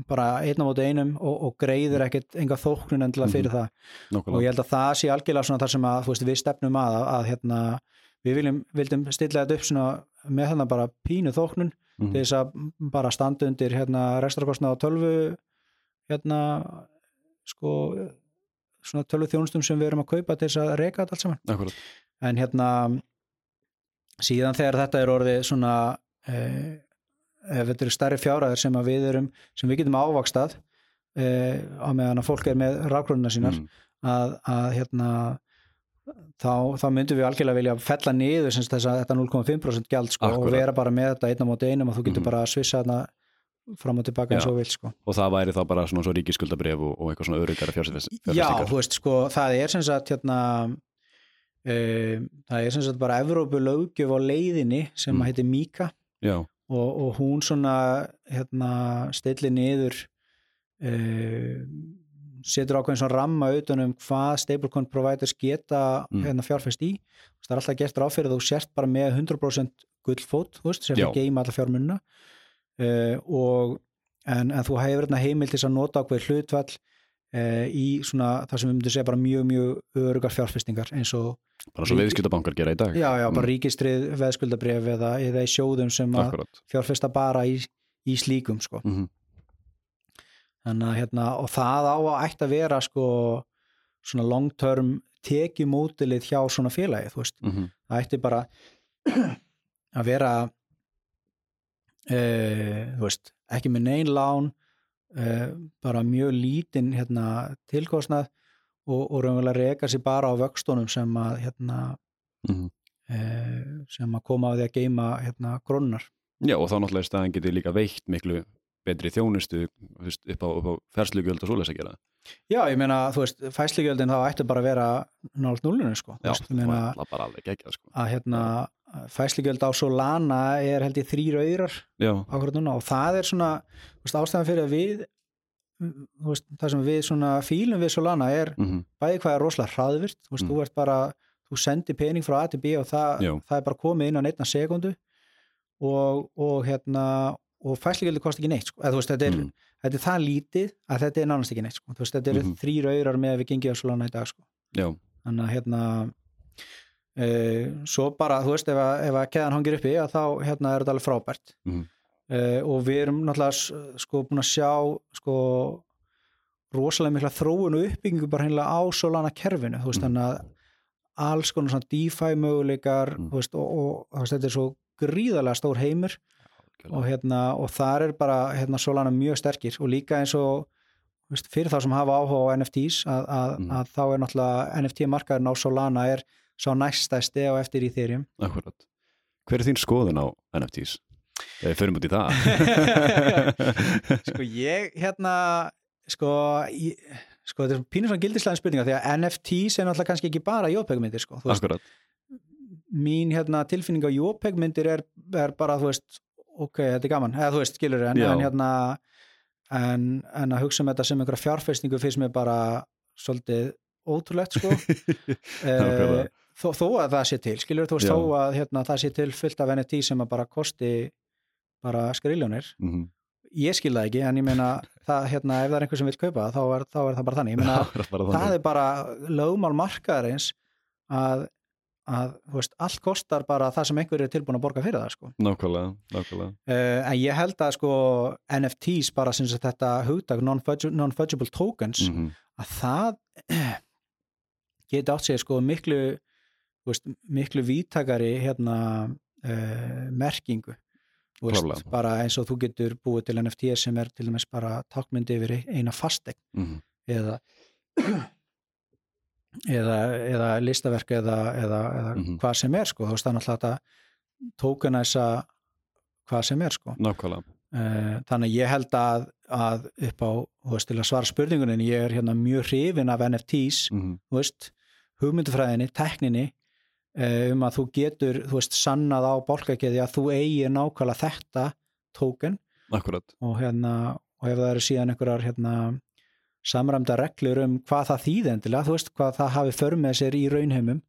bara einn á móti einum og, og greiðir ekkert enga þóknun endilega fyrir það og nákvæmlega ég held að það sé algjörlega svona þar sem að veist, við stefnum að, að, að hérna, við viljum, vildum stilla þetta upp svona með þarna bara pínu þóknun Mhm. til þess að bara standa undir hérna rekstrakostna á tölvu hérna sko svona tölvu þjónustum sem við erum að kaupa til þess að reyka þetta allt saman Akkurat. en hérna síðan þegar þetta er orðið svona eh, ef þetta eru stærri fjárhæður sem við erum sem við getum ávakstað eh, á meðan að fólk er með rákronuna sínar mm. að, að hérna þá, þá myndum við algjörlega vilja fella niður þess að þetta 0,5% gjald sko, og vera bara með þetta einna móti einum og þú getur mm. bara að svissa þarna fram og tilbaka eins og vil sko. og það væri þá bara svona svo ríkiskuldabref og, og eitthvað svona öryggara fjárfestingar Já, þú veist sko, það er sem sagt hérna um, það er sem sagt bara Evrópu lögjöf á leiðinni sem mm. heitir Mika. Og, og hún svona hérna stilli niður um, setur ákveðin svona ramma auðvunum hvað stablecoin providers geta mm. hérna fjárfest í. Það er alltaf gert ráð fyrir þú sért bara með 100% gullfót, þú veist, sem er geima alla fjármunna uh, og en, en þú hefur heimil til að nota ákveð hlutvall uh, í svona það sem við myndum segja bara mjög mjög örugar fjárfestingar eins og bara svo viðskildabankar gera í dag já já, bara mm. ríkistrið veðskuldabref eða, eða í sjóðum sem að fjárfesta bara í, í slíkum sko mm -hmm. þannig að hérna og það á að ætti að vera sko svona long term tekjumótilið hjá svona félagi þú veist, mm -hmm. það ætti bara að vera Uh, veist, ekki með neyn lán uh, bara mjög lítinn hérna, tilkostnað og, og raunverulega reyka sér bara á vöxtunum sem að hérna, mm -hmm. uh, sem að koma á því að geima hérna, grónar Já og þá náttúrulega staðan getur líka veikt miklu betri þjónustu veist, upp á, á ferslugjöld og svoleiðs að gera Já, ég meina, þú veist, fæsligjöldin þá ætti bara að vera nált núlunum sko Já, það er bara alveg ekki sko. að hérna fæsligjöld á Solana er held ég þrýr öyrar og það er svona veist, ástæðan fyrir að við veist, það sem við svona fílum við Solana er mm -hmm. bæði hvað er rosalega hraðvirt þú, veist, mm. þú ert bara, þú sendir pening frá A til B og það, það er bara komið inn á neittna sekundu og, og hérna og fæsligjöldi kosti ekki neitt sko. Veist, þetta, er, mm. þetta er það lítið að þetta er nánast ekki neitt sko. þetta eru -hmm. þrýr öyrar með að við gengið á Solana í dag sko. þannig að hérna svo bara, þú veist, ef að, ef að keðan hangir uppi, að þá hérna er þetta alveg frábært mm. uh, og við erum náttúrulega sko búin að sjá sko rosalega mikla þróun og uppbyggingu bara hennilega á Solana kerfinu, þú veist, mm. þannig að alls konar svona DeFi möguleikar mm. þú veist, og, og, og þetta er svo gríðarlega stór heimur okay. og hérna, og þar er bara hérna Solana mjög sterkir og líka eins og veist, fyrir þá sem hafa áhuga á NFTs að, að, mm. að þá er náttúrulega NFT markaðurinn á Solana er sá næstæsti á eftir í þeirjum Akkurat. Hver er þín skoðun á NFTs? Eða förum út í það. Sko ég hérna sko, ég, sko þetta er pínur svona gildislega spurninga því að NFTs er náttúrulega kannski ekki bara jópegmyndir sko Akkurat. Mín hérna tilfinning á jópegmyndir er, er bara þú veist ok, þetta er gaman, eða þú veist, skilur en, en hérna en, en að hugsa um þetta sem einhverja fjárfæstingu fyrst með bara svolítið ótrúlegt sko. Uh, þó, þó að það sé til, skiljur þú veist, þó að hérna, það sé til fullt af NFT sem að bara kosti bara skriljónir mm -hmm. ég skil það ekki, en ég meina það, hérna, ef það er einhver sem vil kaupa þá er, þá er það bara þannig, ég meina, það, það er bara lögmál markaðarins að, að veist, allt kostar bara það sem einhver er tilbúin að borga fyrir það sko. Nákvæmlega, nákvæmlega. Uh, en ég held að sko NFTs bara sem þetta hugdag non-fungible tokens mm -hmm. að það geti átt sig sko miklu veist, miklu vítakari hérna uh, merkingu veist, bara eins og þú getur búið til NFT sem er til dæmis bara takkmyndi yfir eina fastegn mm -hmm. eða eða, eða listaverk eða, eða, eða mm -hmm. hvað sem er sko, þú veist þannig að þetta tókunæsa hvað sem er sko Nákvæmlega. Uh, þannig ég held að, að upp á, þú veist, til að svara spurningunin ég er hérna mjög hrifin af NFTs mm -hmm. þú veist, hugmyndufræðinni, tekninni um að þú getur, þú veist, sannað á bólkakeði að þú eigi nákvæmlega þetta tóken og hérna, og ef það eru síðan einhverjar hérna samræmda reglur um hvað það þýði endilega, þú veist, hvað það hafi för með sér í raunheimum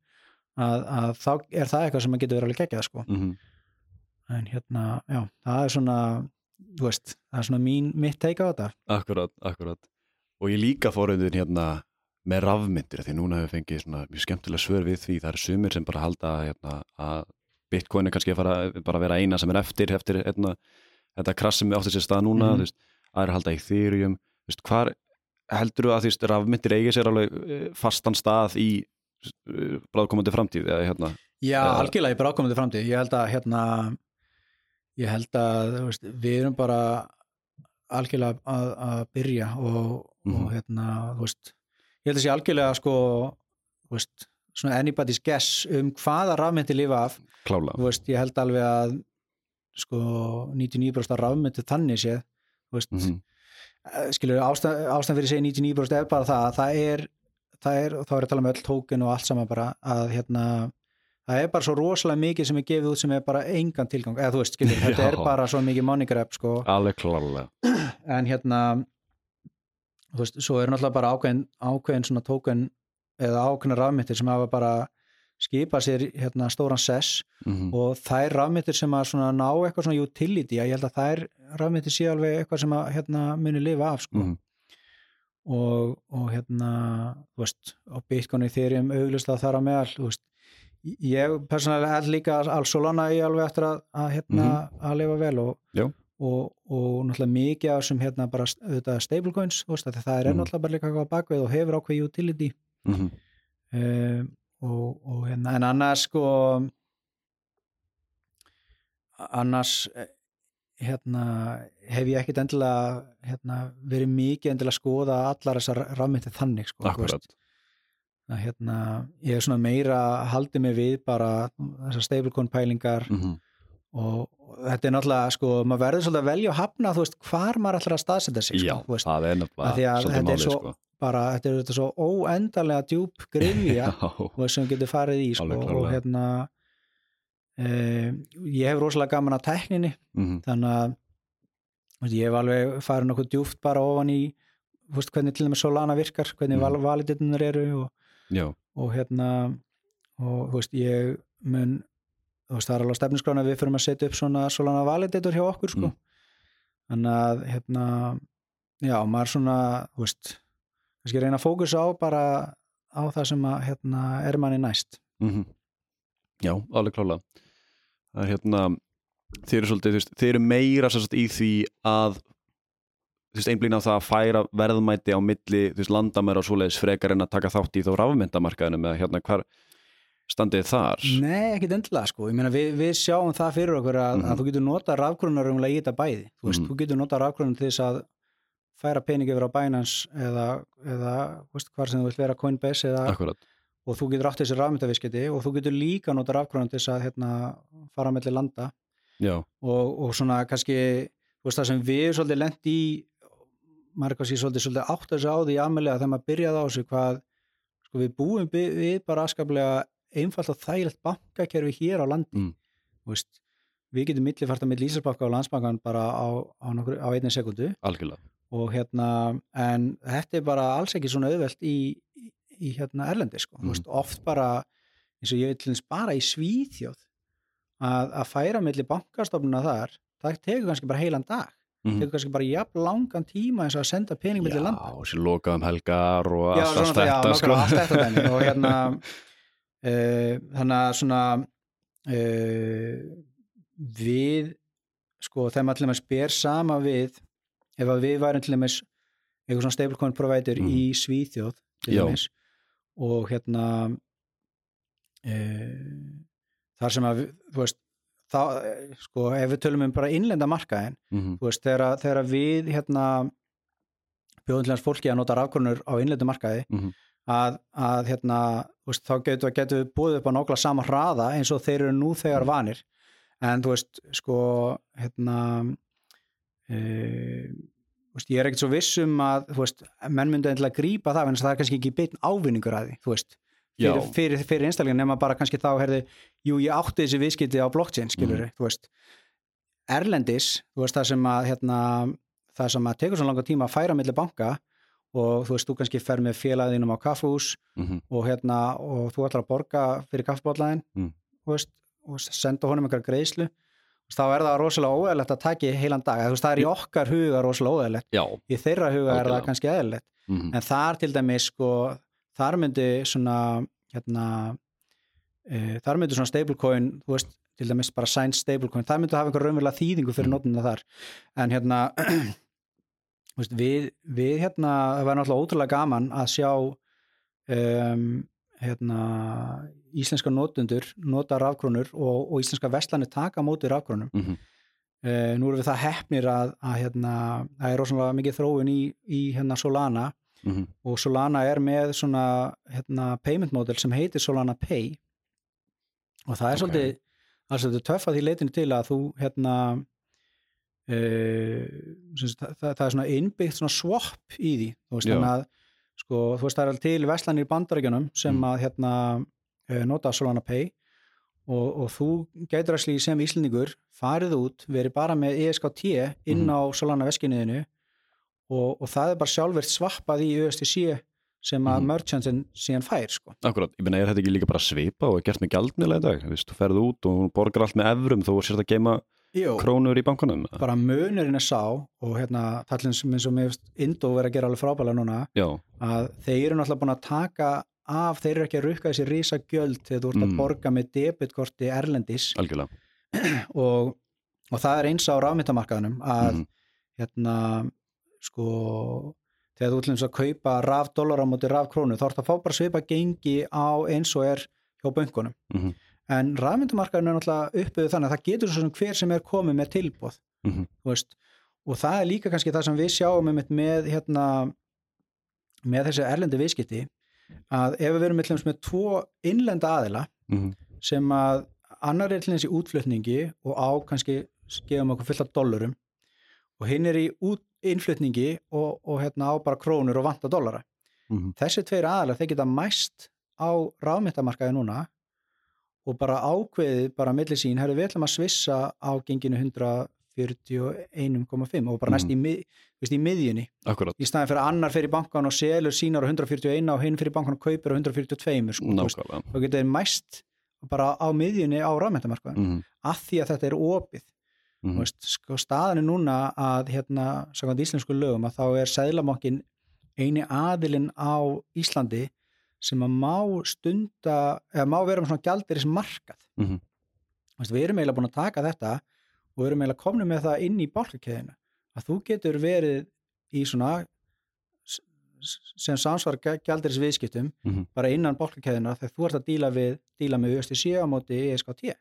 að, að þá er það eitthvað sem að getur verið alveg geggjað sko mm -hmm. en hérna, já, það er svona þú veist, það er svona mín mitt teika á þetta. Akkurat, akkurat og ég líka fóröndin hérna með rafmyndir því núna hefur fengið svona mjög skemmtilega svör við því það er sumir sem bara halda hérna, að bitcoin er kannski að fara bara vera eina sem er eftir, eftir hérna, þetta krass sem við áttum sér stað núna mm. það er að halda í þýrjum hvar, heldur þú að því rafmyndir eigi sér alveg eh, fastan stað í eh, bráðkomandi framtíð eða hérna Já, eða... algjörlega í bráðkomandi framtíð ég held að hérna ég held að veist, við erum bara algjörlega að, að byrja og, mm og mhm. hérna veist, ég held að sé algjörlega sko veist, svona anybody's guess um hvaða rafmyndir lifa af. Ég held alveg að sko 99% rafmyndir þannig séð. Mm -hmm. Skilur ástæðan ástæð fyrir að segja 99% er bara það það er, það er, þá er að tala um öll tókin og allt saman bara að hérna það er bara svo rosalega mikið sem er gefið út sem er bara engan tilgang, eða þú veist skilur, þetta er bara svo mikið money grab sko. Alveg klálega en hérna þú veist, svo er náttúrulega bara ákveðin, ákveðin svona tókin eða ákveðin rafmyndir sem hafa bara skipa sér hérna, stóran sess mm -hmm. og þær rafmyndir sem að ná eitthvað svona utility, ég held að þær rafmyndir sé alveg eitthvað sem að hérna, muni lifa af sko. mm -hmm. og, og hérna veist, og Bitcoin í þeirrim auglust að er að meðal veist, ég persónulega held líka alls Solana ég alveg eftir að, að, hérna, mm -hmm. að lifa vel og, og, og náttúrulega mikið af sem hérna bara stablecoins, það er mhm. náttúrulega bara líka eitthvað bakveð og hefur ákveð utility. Um og, og hérna, en annars sko annars eh, hérna hef ég ekkit endilega hérna, verið mikið endilega að skoða allar þessar rafmyndið þannig sko Akkurat. að hérna, ég er svona meira haldið mig við bara þessar stablecoin pælingar. Mm -hmm. Og, þetta er náttúrulega sko, maður verður svolítið að velja að hafna þú veist, hvar maður ætlar að staðsetja sig Já, sko, það er náttúrulega svolítið málið sko. bara, þetta er þetta svo óendanlega djúb grifja sem getur farið í sko, og hérna e, ég hef rosalega gaman að tekninni mm -hmm. þannig að ég hef alveg farið nokkuð djúft bara ofan í veist, hvernig til og með Solana virkar hvernig mm validitunir eru og, og hérna og veist, ég mun veist, það er alveg stefniskrána við fyrir að setja upp svona Solana validator hjá okkur sko. mm. þannig að hérna já, maður svona, þú veist kannski reyna að fókusa á bara á það sem að, hérna, er manni næst mm -hmm. Já, alveg klála það er hérna þeir eru svolítið, veist, þeir eru meira sagt, í því að einblína á það að færa verðmæti á milli landamæra og svoleiðis frekar en að taka þátt í þá rafmyndamarkaðinu með hérna hvar standið þar? Nei, ekkit endilega sko, ég meina við, við sjáum það fyrir okkur að, mm -hmm. að þú getur nota rafgrunar um að í þetta bæði, þú veist, mm -hmm. þú getur nota rafgrunar til þess að færa peningi yfir á Binance eða, eða veist, hvar sem þú vilt vera Coinbase eða, og þú getur átt þessi rafmyndaviskiti og þú getur líka nota rafgráðan til þess að hérna, fara mellir landa og, og svona kannski veist, það sem við svolítið lendi í maður kannski svolítið, svolítið átt þessu á því aðmjölega þegar maður byrjaði á þessu hvað sko, við búum við bara askaplega einfalt og þægilegt bankakerfi hér á landi mm. veist, við getum millifært að mill Íslandsbanka og landsbankan bara á, á, á einni sekundu algjörlega og hérna, en þetta er bara alls ekki svona auðvelt í, í, í hérna Erlendi sko, mm. veist, oft bara eins og ég vil bara í Svíþjóð að, að færa mellir bankastofnuna þar, það tegur kannski bara heilan dag, mm. tegur kannski bara jafn langan tíma eins og að senda pening mellir landa. Já, og sér lokaðum helgar og já, allt þetta já, sko. allt og hérna þannig að svona e, við sko maður til dæmis ber sama við ef við værum til dæmis eitthvað svona stablecoin provider mm. í Svíþjóð til dæmis og hérna e, þar sem að þú veist þá, sko, ef við tölum um bara innlenda markaðin, mm -hmm. þú veist, þegar, þegar við hérna bjóðum til hans fólki að nota rafgrunur á innlendu markaði mm -hmm. Að, að hérna, veist, þá getur getu við búið upp á nákvæmlega sama hraða eins og þeir eru nú þegar vanir. En þú veist, sko hérna Uh, veist, ég er ekkert svo vissum að veist, menn myndi að grípa það en það er kannski ekki beitn ávinningur að því veist, fyrir, fyrir, fyrir einstaklega nema bara kannski þá herði, jú ég átti þessi viðskipti á blockchain skilur mm. Erlendis það sem að hérna, það sem að tekur svo langa tíma að færa millir banka og þú veist, þú kannski fer með félagðinum á kaffús mm -hmm. og hérna og þú ætlar að borga fyrir kaffbótlæðin mm. og senda honum einhverja greiðslu þá er það rosalega óæðilegt að taki heilan dag veist, það er í okkar huga rosalega óæðilegt í þeirra huga er það kannski eðilegt mm -hmm. en þar til dæmis sko, þar myndi svona hérna, e, þar myndi svona stablecoin þú veist, til dæmis bara signed stablecoin það myndi hafa einhver raunverulega þýðingu fyrir -hmm. nótuna þar en hérna við, við hérna, það var náttúrulega ótrúlega gaman að sjá um, hérna íslenska notundur nota rafkrónur og, og íslenska vestlanir taka mótið rafkrónum mm -hmm. uh, nú erum við það hefnir að, hérna, það er rosalega mikið þróun í, í hérna Solana Mm -hmm. og Solana er með svona hérna, payment model sem heitir Solana Pay og það er Ok. svolítið, svolítið töff að því leitinu til að þú hérna uh, það, það, er svona innbyggt svona swap í því þú veist þannig að sko, þú veist það er til veslanir í bandaríkjunum sem Mm. að hérna uh, nota Solana Pay og, og þú gætur að slíði sem íslendingur farið út, verið bara með ESKT inn Mhm. á Solana veskinniðinu og, og það er bara sjálfvert svappað í USDC sem að Mhm. merchantin síðan fær sko. Akkurat, ég meina, er þetta ekki líka bara svipa og er gert með gjaldmiðlega í dag? Þú veist, þú ferð út og borgar allt með evrum þó sér að geima Jó, krónur í bankunum. bara munurinn er sá og hérna, tallinn sem eins og mér Indó verið að gera alveg frábæla núna Já, að þeir eru náttúrulega búin að taka af, þeir eru ekki að rukka þessi rísa gjöld þegar þú ert að Mm. borga með debitkorti erlendis og, og það er eins á rafmyndamarkaðanum að Mhm. hérna sko þegar þú ætlum að kaupa raf dólar á móti raf krónu þá ert að fá bara svipa gengi á eins og er hjá bönkunum Mhm. En rafmyndamarkaðan er náttúrulega uppbyggðu þannig að það getur svo sem hver sem er komið með tilbúð Mhm. þú veist, og það er líka kannski það sem við sjáum með, með hérna með þessi erlendi viðskipti að ef við verum með, með tvo innlenda aðila Mhm. sem að annar er til þessi útflutningi og á kannski gefum okkur fullt af dollurum og hinn er í út, innflutningi og, og hérna á bara krónur og vanta dollara Mhm. þessi tveir aðalar þeir geta mæst á rafmyndamarkaði núna og bara ákveðið bara millir sín, herru við ætlum að svissa á genginu 141,5 og bara næst í, mið, veist, í miðjunni. Akkurat, í staðin fyrir annar fyrir bankan og selur sínar á 141 og hinn fyrir bankan og kaupir á 142 sko, þá getur mæst bara á miðjunni á rafmyndamarkaðin Mhm. að því að þetta er opið. Mhm. Þú veist, sko, staðan er núna að hérna, sagðan íslensku lögum að þá er sæðlamokkin eini aðilinn á Íslandi sem að má stunda eða má vera með svona gjaldiris markað Mhm. veist, við erum eiginlega búin að taka þetta og við erum eiginlega komnið með það inn í bálkakeðina að þú getur verið í svona sem samsvar gjaldiris viðskiptum Mhm. bara innan bálkakeðina þegar þú ert að díla, við, díla með USDC á móti ESKT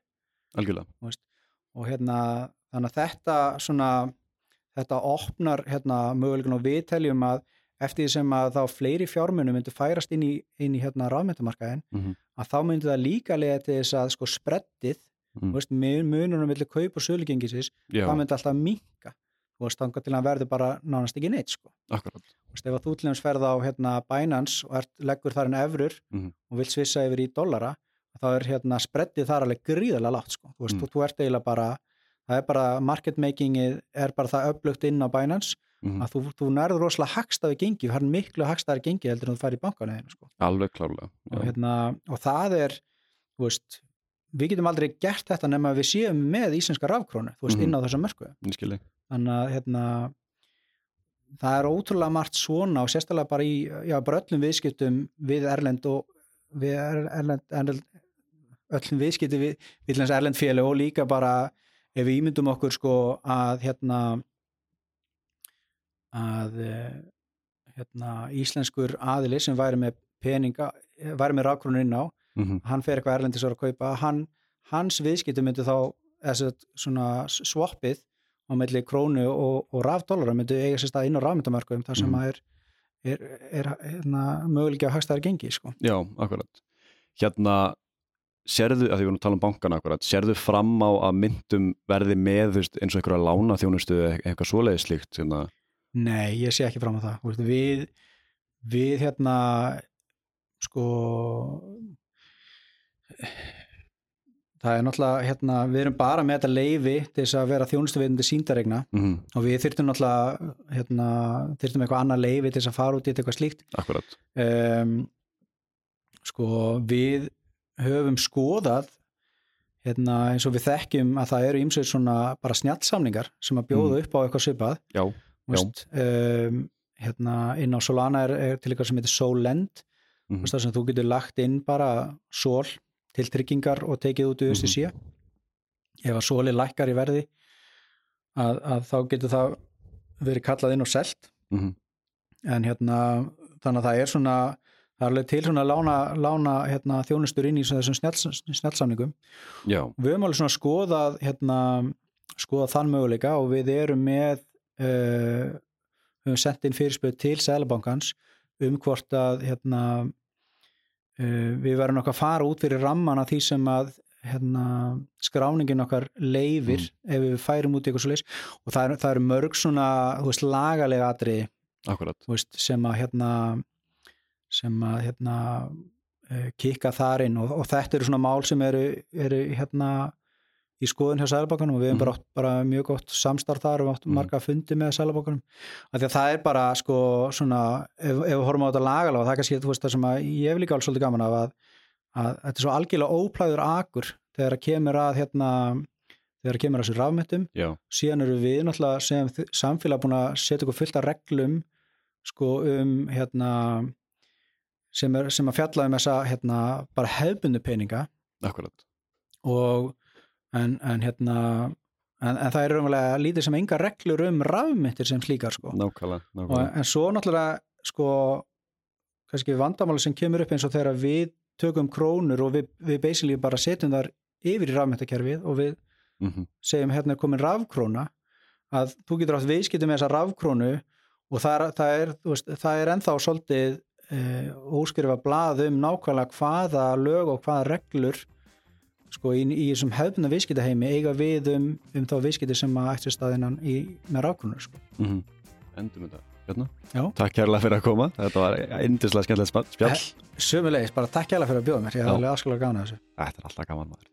og hérna þannig að þetta svona þetta opnar hérna möguleikun og við teljum að eftir því sem að þá fleiri fjármunum myndu færast inn í, inn í hérna rafmyndamarkaðin Mhm. að þá myndi það líka lega til þess að sko spreddið, Mhm. veist, mun- mununum millir kaup og sölugengisins, það myndi alltaf minka til að hann verður bara nánast ekki neitt sko. veist, ef að þú til dæmis ferð á hérna Binance og ert, leggur þar en efrur Mhm. og vilt svissa yfir í dollara þá er hérna spreddið þar alveg gríðarlega látt sko. þú veist, Mm. þú, þú ert eiginlega bara það er bara, market makingið er bara það öflugt inn á Binance Mhm. að þú, þú nærður rosalega hagstaði gengi það er miklu hagstaði gengi heldur en þú fær í bankanæðinu sko. Alveg klárlega. og, hérna, og það er veist, við getum aldrei gert þetta nema við séum með íslenska rafkrónu veist, Mhm. inn á þessa mörku þannig að hérna, það er ótrúlega margt svona og sérstaklega bara í já, bara öllum viðskiptum við Erlend og við Er- Erlend, Erlend öllum viðskipti við, Erlend félag og líka bara ef við ímyndum okkur sko að hérna að eh, hérna, íslenskur aðili sem væri með peninga, væri með rafkrónur inn á Mhm. hann fer eitthvað erlendis að kaupa hann, hans viðskipti myndi þá þessi svona swappið á melli krónu og, og rafdólara myndi eiga sér stað inn á rafmyndamarkuðum þar sem Mhm. að er, er, er hérna, möguleiki á hagstæðar gengi sko. Já, akkurat. Hérna, sérðu, að því við erum að tala um bankana akkurat, sérðu fram á að myndum verði með eins og einhverja lána þjónustu eitthvað svoleiði slíkt hérna. Nei, ég sé ekki fram á það. Við, við hérna sko það er náttúrulega hérna, við erum bara með þetta leifi til þess að vera þjónustuveitandi síndaregna mm og við þyrftum náttúrulega hérna, þyrftum eitthvað annað leifi til þess að fara út í eitthvað slíkt. Akkurat. um, sko við höfum skoðað hérna, eins og við þekkjum að það eru ýmsið svona bara snjallsamningar sem að bjóða upp á eitthvað svipað. Já, um, hérna, inn á Solana er, er til eitthvað sem heitir Solend. Mm. þar sem þú getur lagt inn bara sól til tryggingar og tekið út í USDC ef að sóli lækkar í verði að, að þá getur það verið kallað inn og selt. Mm -hmm. en hérna þannig að það er svona það er alveg til svona lána, lána hérna, þjónustur inn í þessum snjálfsamningum við höfum alveg svona skoðað hérna, skoðað þann möguleika og við erum með uh, við höfum sendt inn fyrirspöð til Sælabankans um hvort að hérna, uh, við verðum okkar að fara út fyrir ramman af því sem að hérna, skráningin okkar leifir mm. ef við færum út í eitthvað svo leys og það eru er mörg svona veist, lagalega atri veist, sem að hérna sem að hérna uh, kikka þar inn. Og, og þetta eru svona mál sem eru, eru hérna í skoðun hjá Sælabakanum og við hefum mm. bara, bara mjög gott samstarf þar og mm. marga fundi með Sælabakanum af því að það er bara sko svona ef, ef við horfum á þetta lagalega það er kannski veist það sem ég hef líka alls svolítið gaman af að, að þetta er svo algjörlega óplæður akur þegar að kemur að hérna þegar að kemur að þessu rafmettum síðan eru við náttúrulega sem samfélag búin að setja okkur fullt af reglum sko um hérna sem, er, sem að fjalla um þessa hérna bara hefbundu peninga. Akkurat. Og en, en hérna en, en það er raunverulega lítið sem enga reglur um rafmyndir sem slíkar sko. nákvæmlega, nákvæmlega. Og, en svo náttúrulega sko kannski vandamáli sem kemur upp eins og þegar við tökum krónur og við, við basically bara setjum þar yfir í rafmyndakerfið og við mm -hmm. segjum hérna er komin rafkróna að þú getur átt viðskiptum með þessa rafkrónu og það er, það er, veist, það er ennþá svolítið e, óskrifa blað um nákvæmlega hvaða lög og hvaða reglur sko í, í þessum hefðbunna viðskiptaheimi eiga við um, um þá viðskipti sem að ætti staðinnan í með rákunur sko. mm -hmm. Endum þetta. Bjarnar Takk kærlega fyrir að koma, þetta var eindislega skemmtilegt spjall. Sömulegis, bara takk kærlega fyrir að bjóða mér, ég hef alveg aðskalega gana þessu. Þetta er alltaf gaman maður